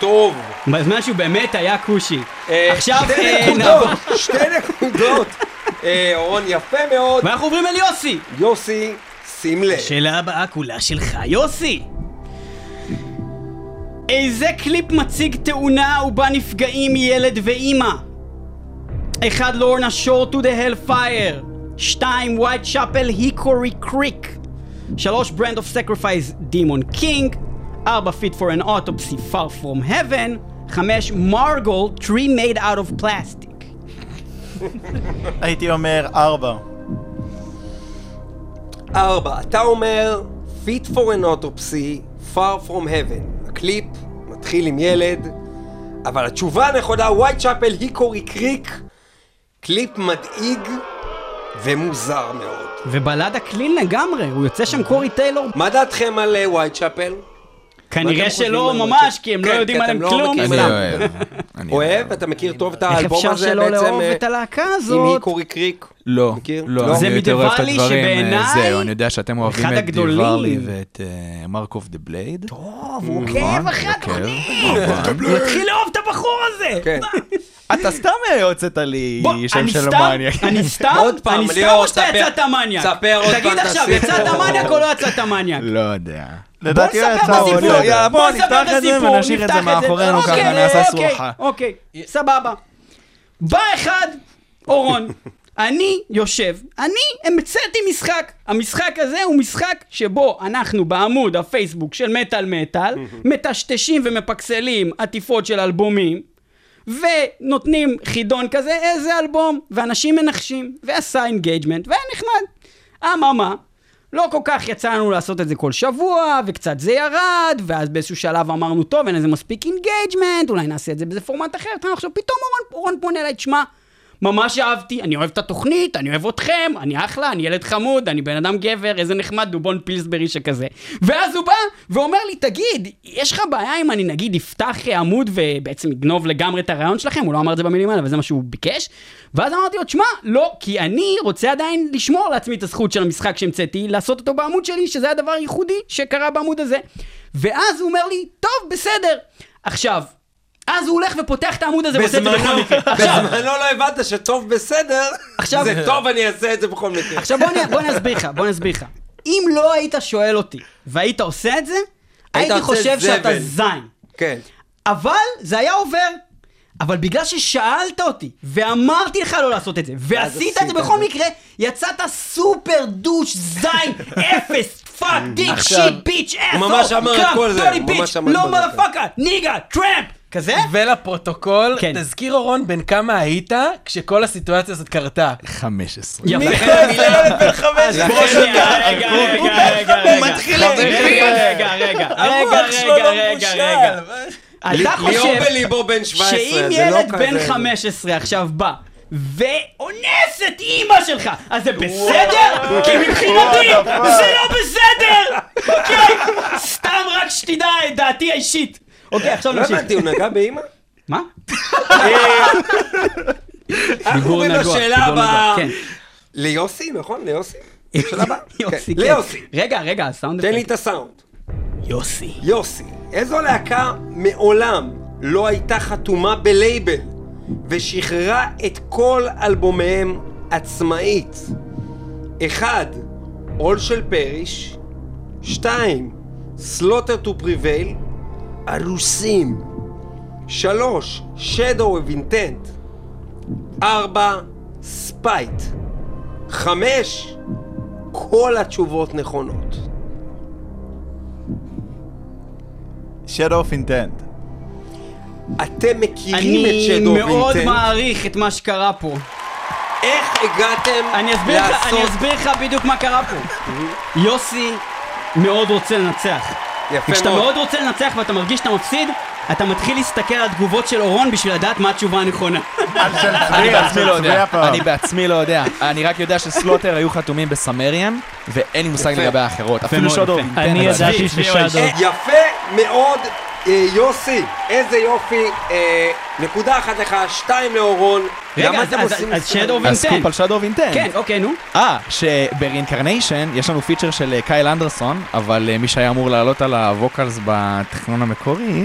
טוב. בזמן שהוא באמת היה כושי. אה, עכשיו אה, נעבור. שתי נקודות. אה, אורון, יפה מאוד. ואנחנו עוברים אל יוסי. יוסי, שים לב. השאלה הבאה כולה שלך, יוסי. איזה קליפ מציג תאונה ובה נפגעים ילד ואימא? 1. לורנה שור to the hellfire שתיים, Whitechapel Hickory Creek. שלוש, Brand of Sacrifice Demon King. ארבע, Fit for an Autopsy far from heaven. חמש, מרגול, tree made out of plastic. הייתי אומר ארבע. ארבע, אתה אומר Fit for an autopsy, far from heaven. הקליפ מתחיל עם ילד, אבל התשובה הנכונה, Whitechapel Hickory Creek, קליפ מדאיג ומוזר מאוד. ובלדה קלין לגמרי, הוא יוצא שם קורי טיילור. מה דעתכם על אה, ווייט צ'אפל? כנראה שלא ממש, כי הם לא כן, יודעים עליהם לא כלום. אני. אוהב. אוהב? אתה מכיר טוב את איך האלבום אפשר הזה שלא בעצם? לאהוב אה, את הלהקה עם הזאת? היקורי קריק? לא, מכיר? לא, לא? זה אני יותר אוהב את מדיוואלי הדברים, אה, שבעיניי זהו, אני יודע שאתם אוהבים אחד את הגדולים. דיוואלי ואת אה, מרק אוף דה בלייד. טוב, הוא עוקב אחרי הדברים. נכון. הוא התחיל לאהוב את הבחור הזה. כן. אתה סתם הוצאת לי בוא, שם אני של סתם, מניאק. אני סתם, עוד פעם, אני סתם ליאור, או שאתה ספר- יצאת מניאק? ספר עוד תגיד עכשיו. יצאת מניאק או לא יצאת מניאק? לא יודע. לדעתי הוא נספר יצא בסיפור. עוד לא, לא יאללה, בוא בוא נספר נפתח את זה בסיפור, ונשאיר את זה מאחורינו, ככה אוקיי, נעשה אוקיי, סרוחה. אוקיי, סבבה. בא אחד, אורון, אני יושב, אני המצאתי משחק. המשחק הזה הוא משחק שבו אנחנו בעמוד הפייסבוק של מטאל מטאל, מטשטשים ומפקסלים עטיפות של אלבומים, ונותנים חידון כזה, איזה אלבום, ואנשים מנחשים, ועשה engagement, והיה נחמד. אממה, לא כל כך יצא לנו לעשות את זה כל שבוע, וקצת זה ירד, ואז באיזשהו שלב אמרנו, טוב, אין לזה מספיק engagement, אולי נעשה את זה באיזה פורמט אחר, עכשיו פתאום אורן, אורן פונה אליי, תשמע, ממש אהבתי, אני אוהב את התוכנית, אני אוהב אתכם, אני אחלה, אני ילד חמוד, אני בן אדם גבר, איזה נחמד, דובון Pillsbury שכזה. ואז הוא בא ואומר לי, תגיד, יש לך בעיה אם אני נגיד אפתח עמוד ובעצם אגנוב לגמרי את הרעיון שלכם? הוא לא אמר את זה במילים האלה, אבל זה מה שהוא ביקש. ואז אמרתי לו, תשמע, לא, כי אני רוצה עדיין לשמור לעצמי את הזכות של המשחק שהמצאתי, לעשות אותו בעמוד שלי, שזה הדבר הייחודי שקרה בעמוד הזה. ואז הוא אומר לי, טוב, בסדר. עכשיו, אז הוא הולך ופותח את העמוד הזה ועושה את זה בכל מקרה. בזמנו לא הבנת שטוב בסדר, זה טוב אני אעשה את זה בכל מקרה. עכשיו בוא אני, אסביר לך, בוא אני אסביר לך. אם לא היית שואל אותי והיית עושה את זה, הייתי חושב שאתה. זין. כן. אבל זה היה עובר. אבל בגלל ששאלת אותי, ואמרתי לך לא לעשות את זה, ועשית את זה בכל. מקרה, יצאת super douche, זין, אפס, fuck, dick, shit, bitch, ass, הוא ממש אמר את כל זה, הוא ממש אמר את לא. motherfucker, nigga, טראמפ, כזה? ולפרוטוקול, כן. תזכיר אורון בן כמה היית כשכל הסיטואציה הזאת קרתה. 15. יפה. חמש. בוא שנייה, רגע, רגע, רגע, רגע. מתחיל רגע, להגביר. רגע, רגע, רגע, רגע, רגע, רגע. אתה חושב בליבו בן 17, שאם לא ילד בן כזה- 15 עכשיו בא ואונס את אימא שלך, אז זה בסדר? כי מבחינתי זה לא בסדר! אוקיי? סתם רק שתדע את דעתי האישית. אוקיי, עכשיו לא נמשיך. הבנתי, הוא נגע באמא? מה? אנחנו עוברים לשאלה הבאה. כן. ליוסי, נכון? ליוסי? שאלה הבאה? יוסי, כן. כן. ליוסי, רגע, רגע, הסאונד תן לי. את הסאונד. יוסי. יוסי, איזו להקה מעולם לא הייתה חתומה בלייבל ושחררה את כל אלבומיהם עצמאית? אחד, עול של פריש, שתיים, סלוטר טו פריבייל, ארוסים, שלוש, Shadow of Intent, ארבע, ספייט, חמש, כל התשובות נכונות. Shadow of Intent. אתם מכירים את אני שדו מאוד וינטנט? מעריך את מה שקרה פה. איך הגעתם אני אסביר לך, אני לעשות... אסביר לך בדיוק מה קרה פה. יוסי מאוד רוצה לנצח. יפה וכשאתה מאוד. מאוד רוצה לנצח ואתה מרגיש שאתה מפסיד, אתה מתחיל להסתכל על התגובות של אורון בשביל לדעת מה התשובה הנכונה. אני בעצמי לא יודע, הפעם. אני בעצמי לא יודע. אני רק יודע שסלוטר היו חתומים בסמריאן, ואין לי מושג. לגבי האחרות. אפילו שודו. אני אבל ידעתי ששאדו... אה, יפה מאוד, יוסי, איזה יופי. אה, נקודה אחת לך, שתיים לאורון. רגע, למה אז- אתם אז- עושים אז סטייל? Shadow of הסקופ על Shadow of Intent. כן, אוקיי, נו. אה, שב Reincarnation יש לנו פיצ'ר של אה, קייל אנדרסון, אבל אה, מי שהיה אמור לעלות על ה vocals בתכנון המקורי,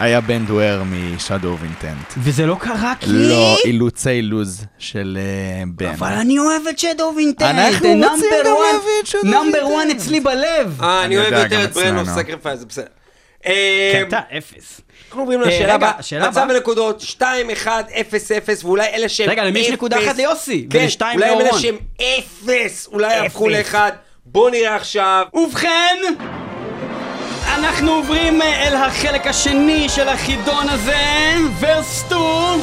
היה בן דואר מ Shadow of Intent. וזה לא קרה כי... לא, אילוצי לוז של אה, בן. אבל אני אוהב את Shadow of Intent. אנחנו רוצים גם להביא את Shadow number of Intent. 1 אצלי בלב. אה, אני אוהב יותר את Brand of. Sacrifice, בסדר. אה, כן, אתה אפס. אנחנו עוברים אה, לשאלה רגע, הבאה. השאלה מצב הבאה? בנקודות 2, 1, 0, 0, ואולי אלה שהם רגע, למי יש נקודה אפס- אחת ליוסי? כן, אולי אלה. שהם אפס, אולי יהפכו אפס. לאחד. בואו נראה עכשיו. ובכן, אנחנו עוברים אה, אל החלק השני של החידון הזה, ורסטו.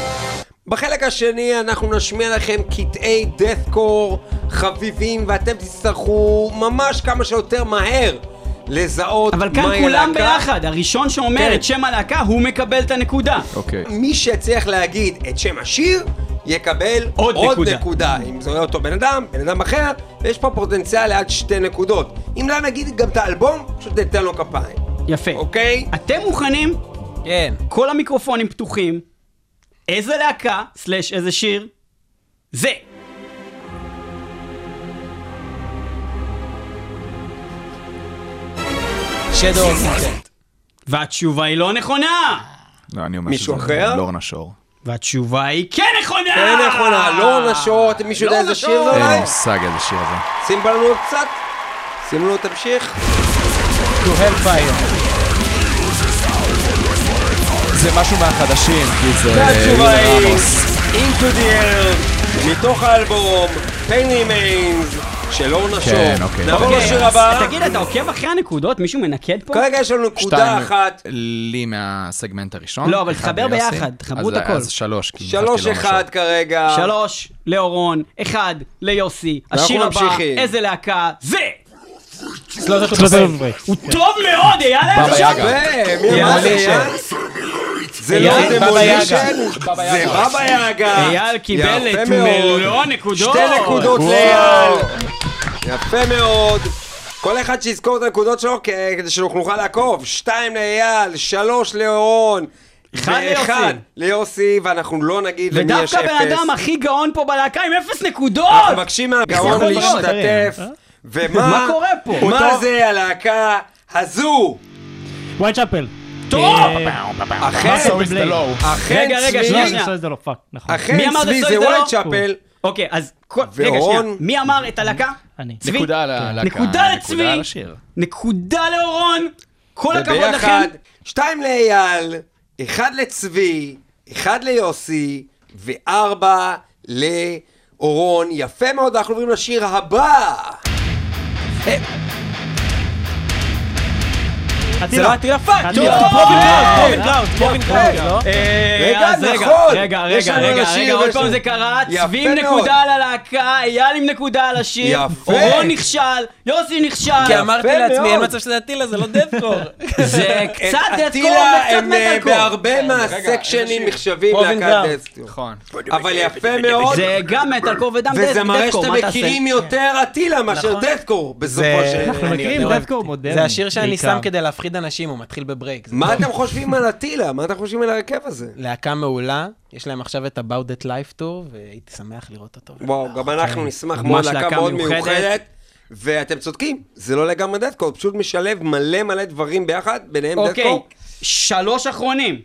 בחלק השני אנחנו נשמיע לכם קטעי deathcore חביבים, ואתם תצטרכו ממש כמה שיותר מהר לזהות אבל כאן כולם הלהקה. ביחד, הראשון שאומר כן. את שם הלהקה, הוא מקבל את הנקודה. אוקיי. מי שהצליח להגיד את שם השיר, יקבל עוד עוד נקודה. נקודה. אם זה אותו בן אדם, בן אדם אחר, ויש פה פוטנציאל לעד שתי נקודות. אם לא נגיד גם את האלבום, פשוט ניתן לו כפיים. יפה. אוקיי? אתם מוכנים? כן. כל המיקרופונים פתוחים. איזה להקה, סלאש איזה שיר, זה. שדו אורקינטנט. והתשובה היא לא נכונה! לא, אני אומר מישהו שזה אחר? לורנה שור. והתשובה היא כן נכונה! כן נכונה, לא נשות, מישהו יודע לורנה איזה שיר שור. זה אין לי אולי? מושג איזה שיר זה. שים בנו עוד קצת. שים לנו תמשיך. To Hellfire. זה משהו מהחדשים, כי זה... והתשובה ליזר היא. Into the Air, מתוך האלבום Pain Remains של אורנה שור. כן, אוקיי. נעבור אוקיי, לשיר אז הבא. תגיד, אתה עוקב אחרי הנקודות? מישהו מנקד פה? כרגע יש לנו נקודה שתיים אחת. לי מהסגמנט הראשון. לא, אבל אחד תחבר ליוסי. ביחד, תחברו אז- את הכל. אז שלוש, כי שלוש אחד. כרגע. שלוש לאורון, אחד ליוסי. ואנחנו השיר הבא, ממשיכים. איזה להקה? זה! סלוטר הוא טוב מאוד, אייל היה שם! אמר? יאללה? זה לא דמולישן, יגה. זה בבא יגה. אייל קיבל את. מלוא הנקודות. שתי נקודות. לאייל. יפה מאוד. כל אחד שיזכור את הנקודות שלו כדי שאנחנו נוכל לעקוב. שתיים לאייל, שלוש לאורון. אחד ואחד ליוסי. ליוסי, ואנחנו לא נגיד למי יש אפס. ודווקא בן אדם הכי גאון פה בלהקה עם אפס נקודות! אנחנו מבקשים מהגאון להיות? להשתתף. ומה מה קורה פה? מה זה הלהקה הזו? Whitechapel. טוב! the low. אכן רגע, רגע, צבי, שנייה, לא, לא צבי זה לא? Whitechapel. אוקיי, אז... רגע? שנייה. מי אמר את הלהקה? אני. צבי. נקודה ללהקה. נקודה לצבי. נקודה לאורון! כל הכבוד לכם! שתיים לאייל, אחד לצבי, אחד ליוסי, וארבע לאורון. יפה מאוד, אנחנו עוברים לשיר הבא. זה לא הטילה פאק. טוב! פרובין קראוט, פרובין קראוט, לא? אה, רגע, אז רגע, נכון. רגע, רגע, רגע, רגע, עוד פעם זה קרה, צבי עם. נקודה על הלהקה, אייל עם נקודה על השיר, יפה. אורון נכשל, יוסי נכשל, כי אמרתי לעצמי, אין. מצב שזה הטילה, זה לא דדקור. זה קצת דדקור אטילה הם אה. בהרבה מהסקשנים נחשבים להקת. דסטיו. נכון. אבל יפה מאוד. זה גם מטאלקור וגם וזה מראה דדקור, שאתם? מכירים יותר אטילה מאשר נכון. דדקור בסופו של... אנחנו מכירים. דדקור מודרני. זה השיר שאני. שם כדי להפחיד אנשים, הוא מתחיל בברייק. מה טוב. אתם חושבים על אטילה? מה אתם חושבים על ההרכב הזה? להקה מעולה, יש להם עכשיו את About That Life Tour, והייתי שמח לראות אותו. וואו, גם אנחנו נשמח ממש מאוד, להקה מאוד מיוחדת. ואתם צודקים, זה לא לגמרי דדקור, פשוט משלב מלא מלא דברים ביחד, ביניהם אוקיי, דדקור. שלוש אחרונים.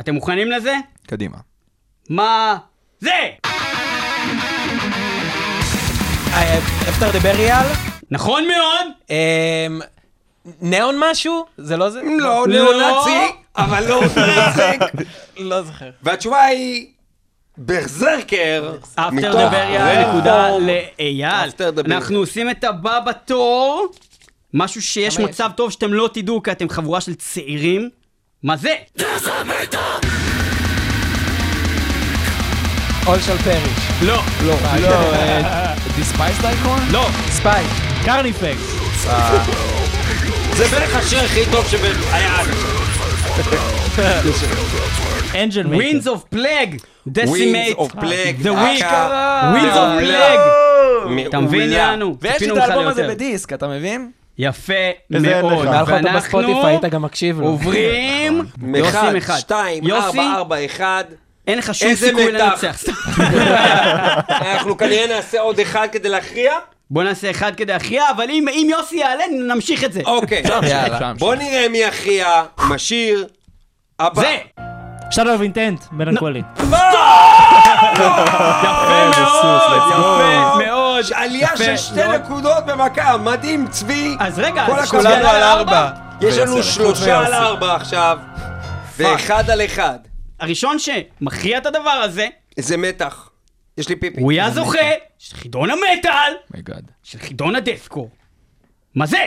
אתם מוכנים לזה? קדימה. מה זה? אפטר דה בריאל? נכון מאוד! ניאון משהו? זה לא זה? לא, לא. נאו-נאצי, אבל לא מצחיק. לא זוכר. והתשובה היא, ברזרקר, אפטר דבריה. נקודה לאייל. אנחנו עושים את הבא בתור. משהו שיש. מצב טוב שאתם לא תדעו, כי אתם חבורה של צעירים. מה זה? אול של פריש. לא. לא. לא, דיספייס אייקון? לא. ספיי. קרניפקס. זה בערך השיר הכי טוב שהיה. אנג'ל Winds מייקר. of Plague. Winds Decimate. of Plague. The Week. להקה Winds of מעולה. Plague. אתה מבין. יענו? ויש את האלבום הזה. בדיסק, אתה מבין? יפה מאוד. ואנחנו בספוטיפיי, היית גם מקשיב לו. עוברים. יוסי אחד, עם אחד. שתיים, יוסי, ארבע, ארבע, אחד. אין לך שום סיכוי. לנצח. אנחנו כנראה נעשה עוד אחד כדי להכריע. בוא נעשה אחד כדי להכריע, אבל אם אם יוסי יעלה, נמשיך את זה. אוקיי. יאללה. שם, בוא נראה מי עם השיר הבא. זה! Shadow of Intent, Melancholy. יפה מאוד! יפה מאוד! עלייה של שתי. נקודות במכה, מדהים, צבי. אז רגע, כל אז הכבוד. כולנו על ארבע. יש לנו. שלושה על ארבע עכשיו, ואחד על אחד. הראשון שמכריע את הדבר הזה, איזה מתח. יש לי פיפי. הוא יהיה הזוכה של חידון המטאל, my god. של חידון הדסקו. מה זה?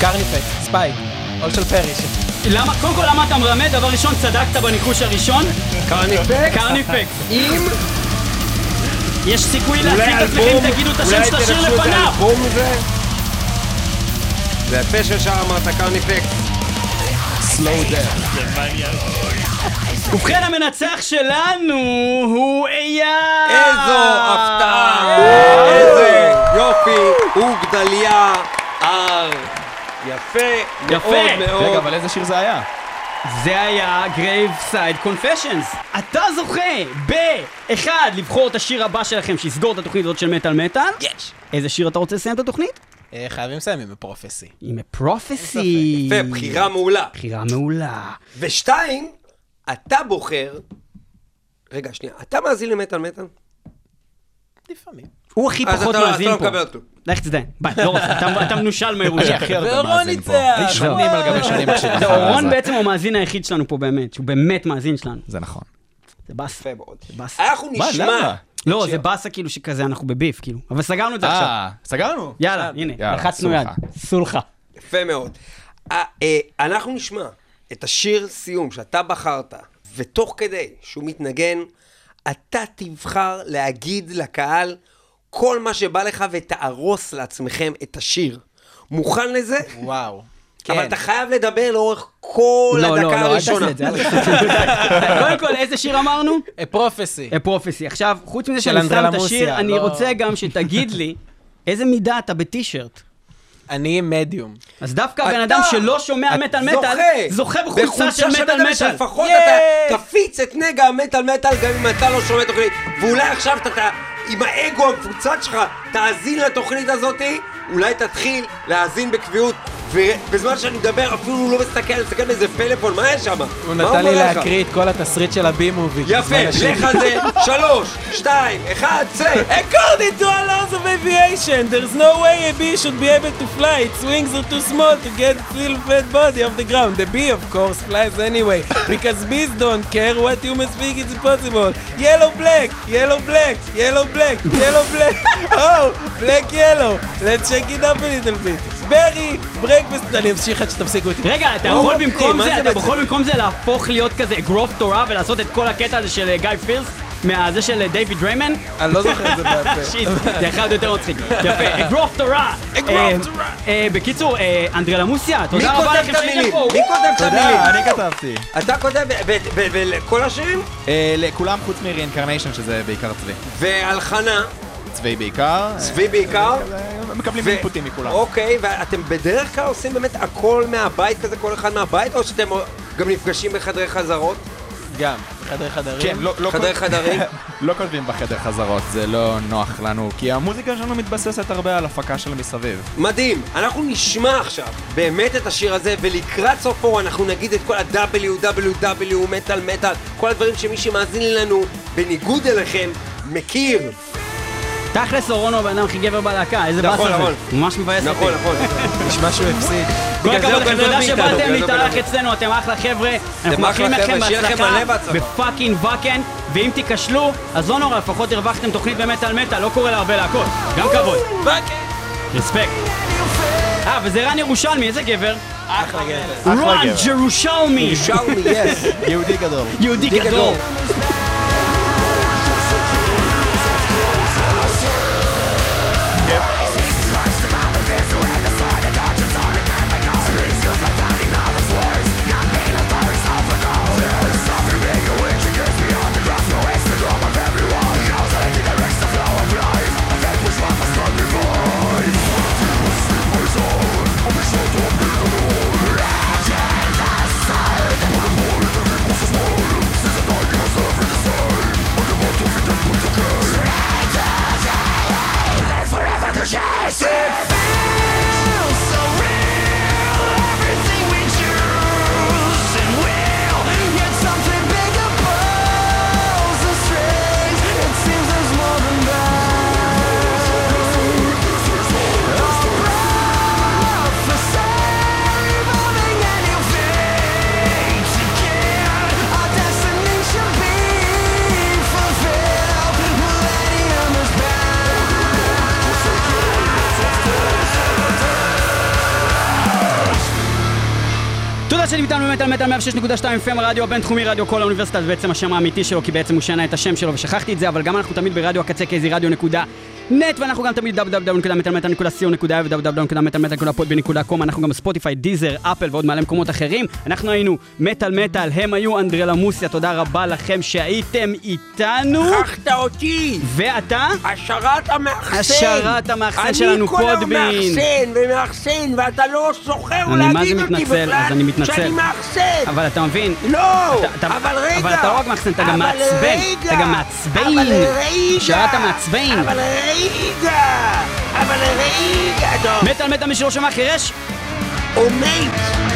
קרניפק, ספייק, עול של פרי. למה, קודם כל למה אתה מרמה? דבר ראשון, צדקת בניחוש הראשון. קרניפק? קרניפקס. עם... יש סיכוי להציג את עצמכם אלבום? אם תגידו את השם של השיר לפניו. זה? יפה שישר אמרת קרניפק. סלואו דאט. ובכן, המנצח שלנו הוא אייל! איזו הפתעה! איזה יופי! הוא גדליה הר. יפה יפה. מאוד רגע, מאוד. אבל איזה שיר זה היה? זה היה Graveside Confessions. אתה זוכה באחד, לבחור את השיר הבא שלכם שיסגור את התוכנית הזאת של מטאל מטאל. יש. איזה שיר אתה רוצה לסיים את התוכנית? אה, חייבים לסיים עם הפרופסי. עם פרופסי. יפה, בחירה מעולה. בחירה מעולה. ושתיים, אתה בוחר... רגע, שנייה, אתה מאזין למטאל מטאל? לפעמים. הוא הכי אז פחות מאזין אתה לא פה. מקבל אותו. לך תזדיין. ביי, לא רוצה, אתה- מנושל מהירושה. הכי הרבה ואורון מאזין פה. ניצח. אני שנים על גבי שנים מקשיב לך. זה אורון בעצם הוא המאזין היחיד שלנו פה באמת, שהוא באמת מאזין שלנו. זה נכון. זה באסה. יפה מאוד. זה באסה. אנחנו נשמע... לא, זה באסה כאילו שכזה אנחנו בביף, כאילו. אבל סגרנו את זה עכשיו. אה, סגרנו? יאללה, הנה, לחצנו יד. סולחה. יפה מאוד. אה, אה, אנחנו נשמע את השיר סיום שאתה בחרת, ותוך כדי שהוא מתנגן, אתה תבחר להגיד לקהל כל מה שבא לך ותהרוס לעצמכם את השיר. מוכן לזה? וואו. אבל כן. אתה חייב לדבר לאורך כל לא, לא, הדקה לא, אל הראשונה. תעשה את זה, אל תעשה את זה. קודם כל, איזה שיר אמרנו? פרופסי. פרופסי. עכשיו, חוץ מזה שאני שם את השיר, אני לא- רוצה גם שתגיד לי איזה מידה אתה בטישרט. אני מדיום. אז דווקא בן אדם שלא שומע מטאל מטאל, זוכה בחולצה של מטאל מטאל. שלפחות! אתה תפיץ את נגע המטאל מטאל גם אם אתה לא שומע תוכנית. ואולי עכשיו אתה עם האגו המפוצץ שלך, תאזין לתוכנית הזאתי, אולי תתחיל להאזין בקביעות. ובזמן שאני מדבר אפילו הוא לא מסתכל, אני מסתכל באיזה פלאפון, מה יש שם? הוא נתן לי להקריא את כל התסריט של הבי מובי. יפה, לך על זה, שלוש, שתיים, אחד, צא. According to our laws of aviation, there's no way a bee should be able to fly. Its wings are too small to get its little fat body off the ground. The bee, of course, flies anyway, because bees don't care what humans think is possible. Yellow, black, yellow, black, yellow, black, yellow, black. Oh, black, yellow. Let's shake it up a little bit. ברי, breakfast. אני אמשיך עד שתפסיקו אותי. רגע, אתה יכול במקום זה, אתה יכול במקום זה להפוך להיות כזה אגרוף תורה ולעשות את כל הקטע הזה של אה, גיא פירס, מהזה של אה, דיוויד דריימן? אני לא זוכר את זה בעל פה. שיט, זה אחד יותר מצחיק. יפה, אגרוף תורה. אה, אה, בקיצור, אה, אנדרלה מוסיה, מי תודה רבה לכם את שהייתם המילים? פה. מי כותב את המילים? תודה, אני כתבתי. אתה כותב בכל השירים? לכולם חוץ מ-reincarnation שזה בעיקר צבי. והלחנה, צבי בעיקר. צבי בעיקר. מקבלים אינפוטים מכולם. אוקיי, ואתם בדרך כלל עושים באמת הכל מהבית כזה, כל אחד מהבית, או שאתם גם נפגשים בחדרי חזרות? גם, בחדרי חדרים. כן, לא- לא חדרי חדרים? לא כותבים בחדר חזרות, זה לא נוח לנו, כי המוזיקה שלנו מתבססת הרבה על הפקה של מסביב. מדהים. אנחנו נשמע עכשיו באמת את השיר הזה, ולקראת סופו אנחנו נגיד את כל ה-WWW, מטאל מטאל, כל הדברים שמי שמאזין לנו, בניגוד אליכם, מכיר. תכלס אורון הוא הבן אדם הכי גבר בלהקה, איזה נכון, באסה נכון. זה. ממש מבאס אותי. נכון, נכון. נשמע שהוא הפסיד. כל זה הכבוד לכם, תודה שבאתם זה להתארח. אצלנו, אתם אחלה חבר'ה. אנחנו מאחלים לכם בהצלחה. ב fucking ואקן, ואם תיכשלו, אז לא נורא, לפחות הרווחתם תוכנית במטאל מטאל, לא קורה להרבה להקות. גם כבוד. respect. אה, וזה רן ירושלמי, איזה גבר. אחלה גבר. רן ג'רושלמי. שאומי, yes. יהודי גדול. יהודי גדול. מטאל 106.2 FM הרדיו הבינתחומי רדיו כל האוניברסיטה זה בעצם השם האמיתי שלו כי בעצם הוא שינה את השם שלו ושכחתי את זה אבל גם אנחנו תמיד ברדיו הקצה כאיזי רדיו נקודה נט ואנחנו גם תמיד www.מטאלמטאל.co.il ו-www.מטאלמטאל.podby.com אנחנו גם בספוטיפיי, דיזר, אפל ועוד מלא מקומות אחרים אנחנו היינו מטאל מטאל, הם היו אנדרלה מוסיה, תודה רבה לכם שהייתם איתנו שכחת אותי! ואתה? השרת המאחסן! השרת המאחסן שלנו, אני כל היום פודבין. מאחסן ומאחסן, ואתה לא זה להגיד אותי בכלל אז אני מתנצל. שאני מאחסן! אבל אתה מבין, לא! אתה- אתה- אבל רגע! אבל אתה לא רק מאחסן, אתה גם מעצבן. אתה גם מעצבן. אבל רגע! השרת המעצבן. אבל רגע! אבל רגע! טוב, מטאל מטאל מי שלא שמע חירש או מייט!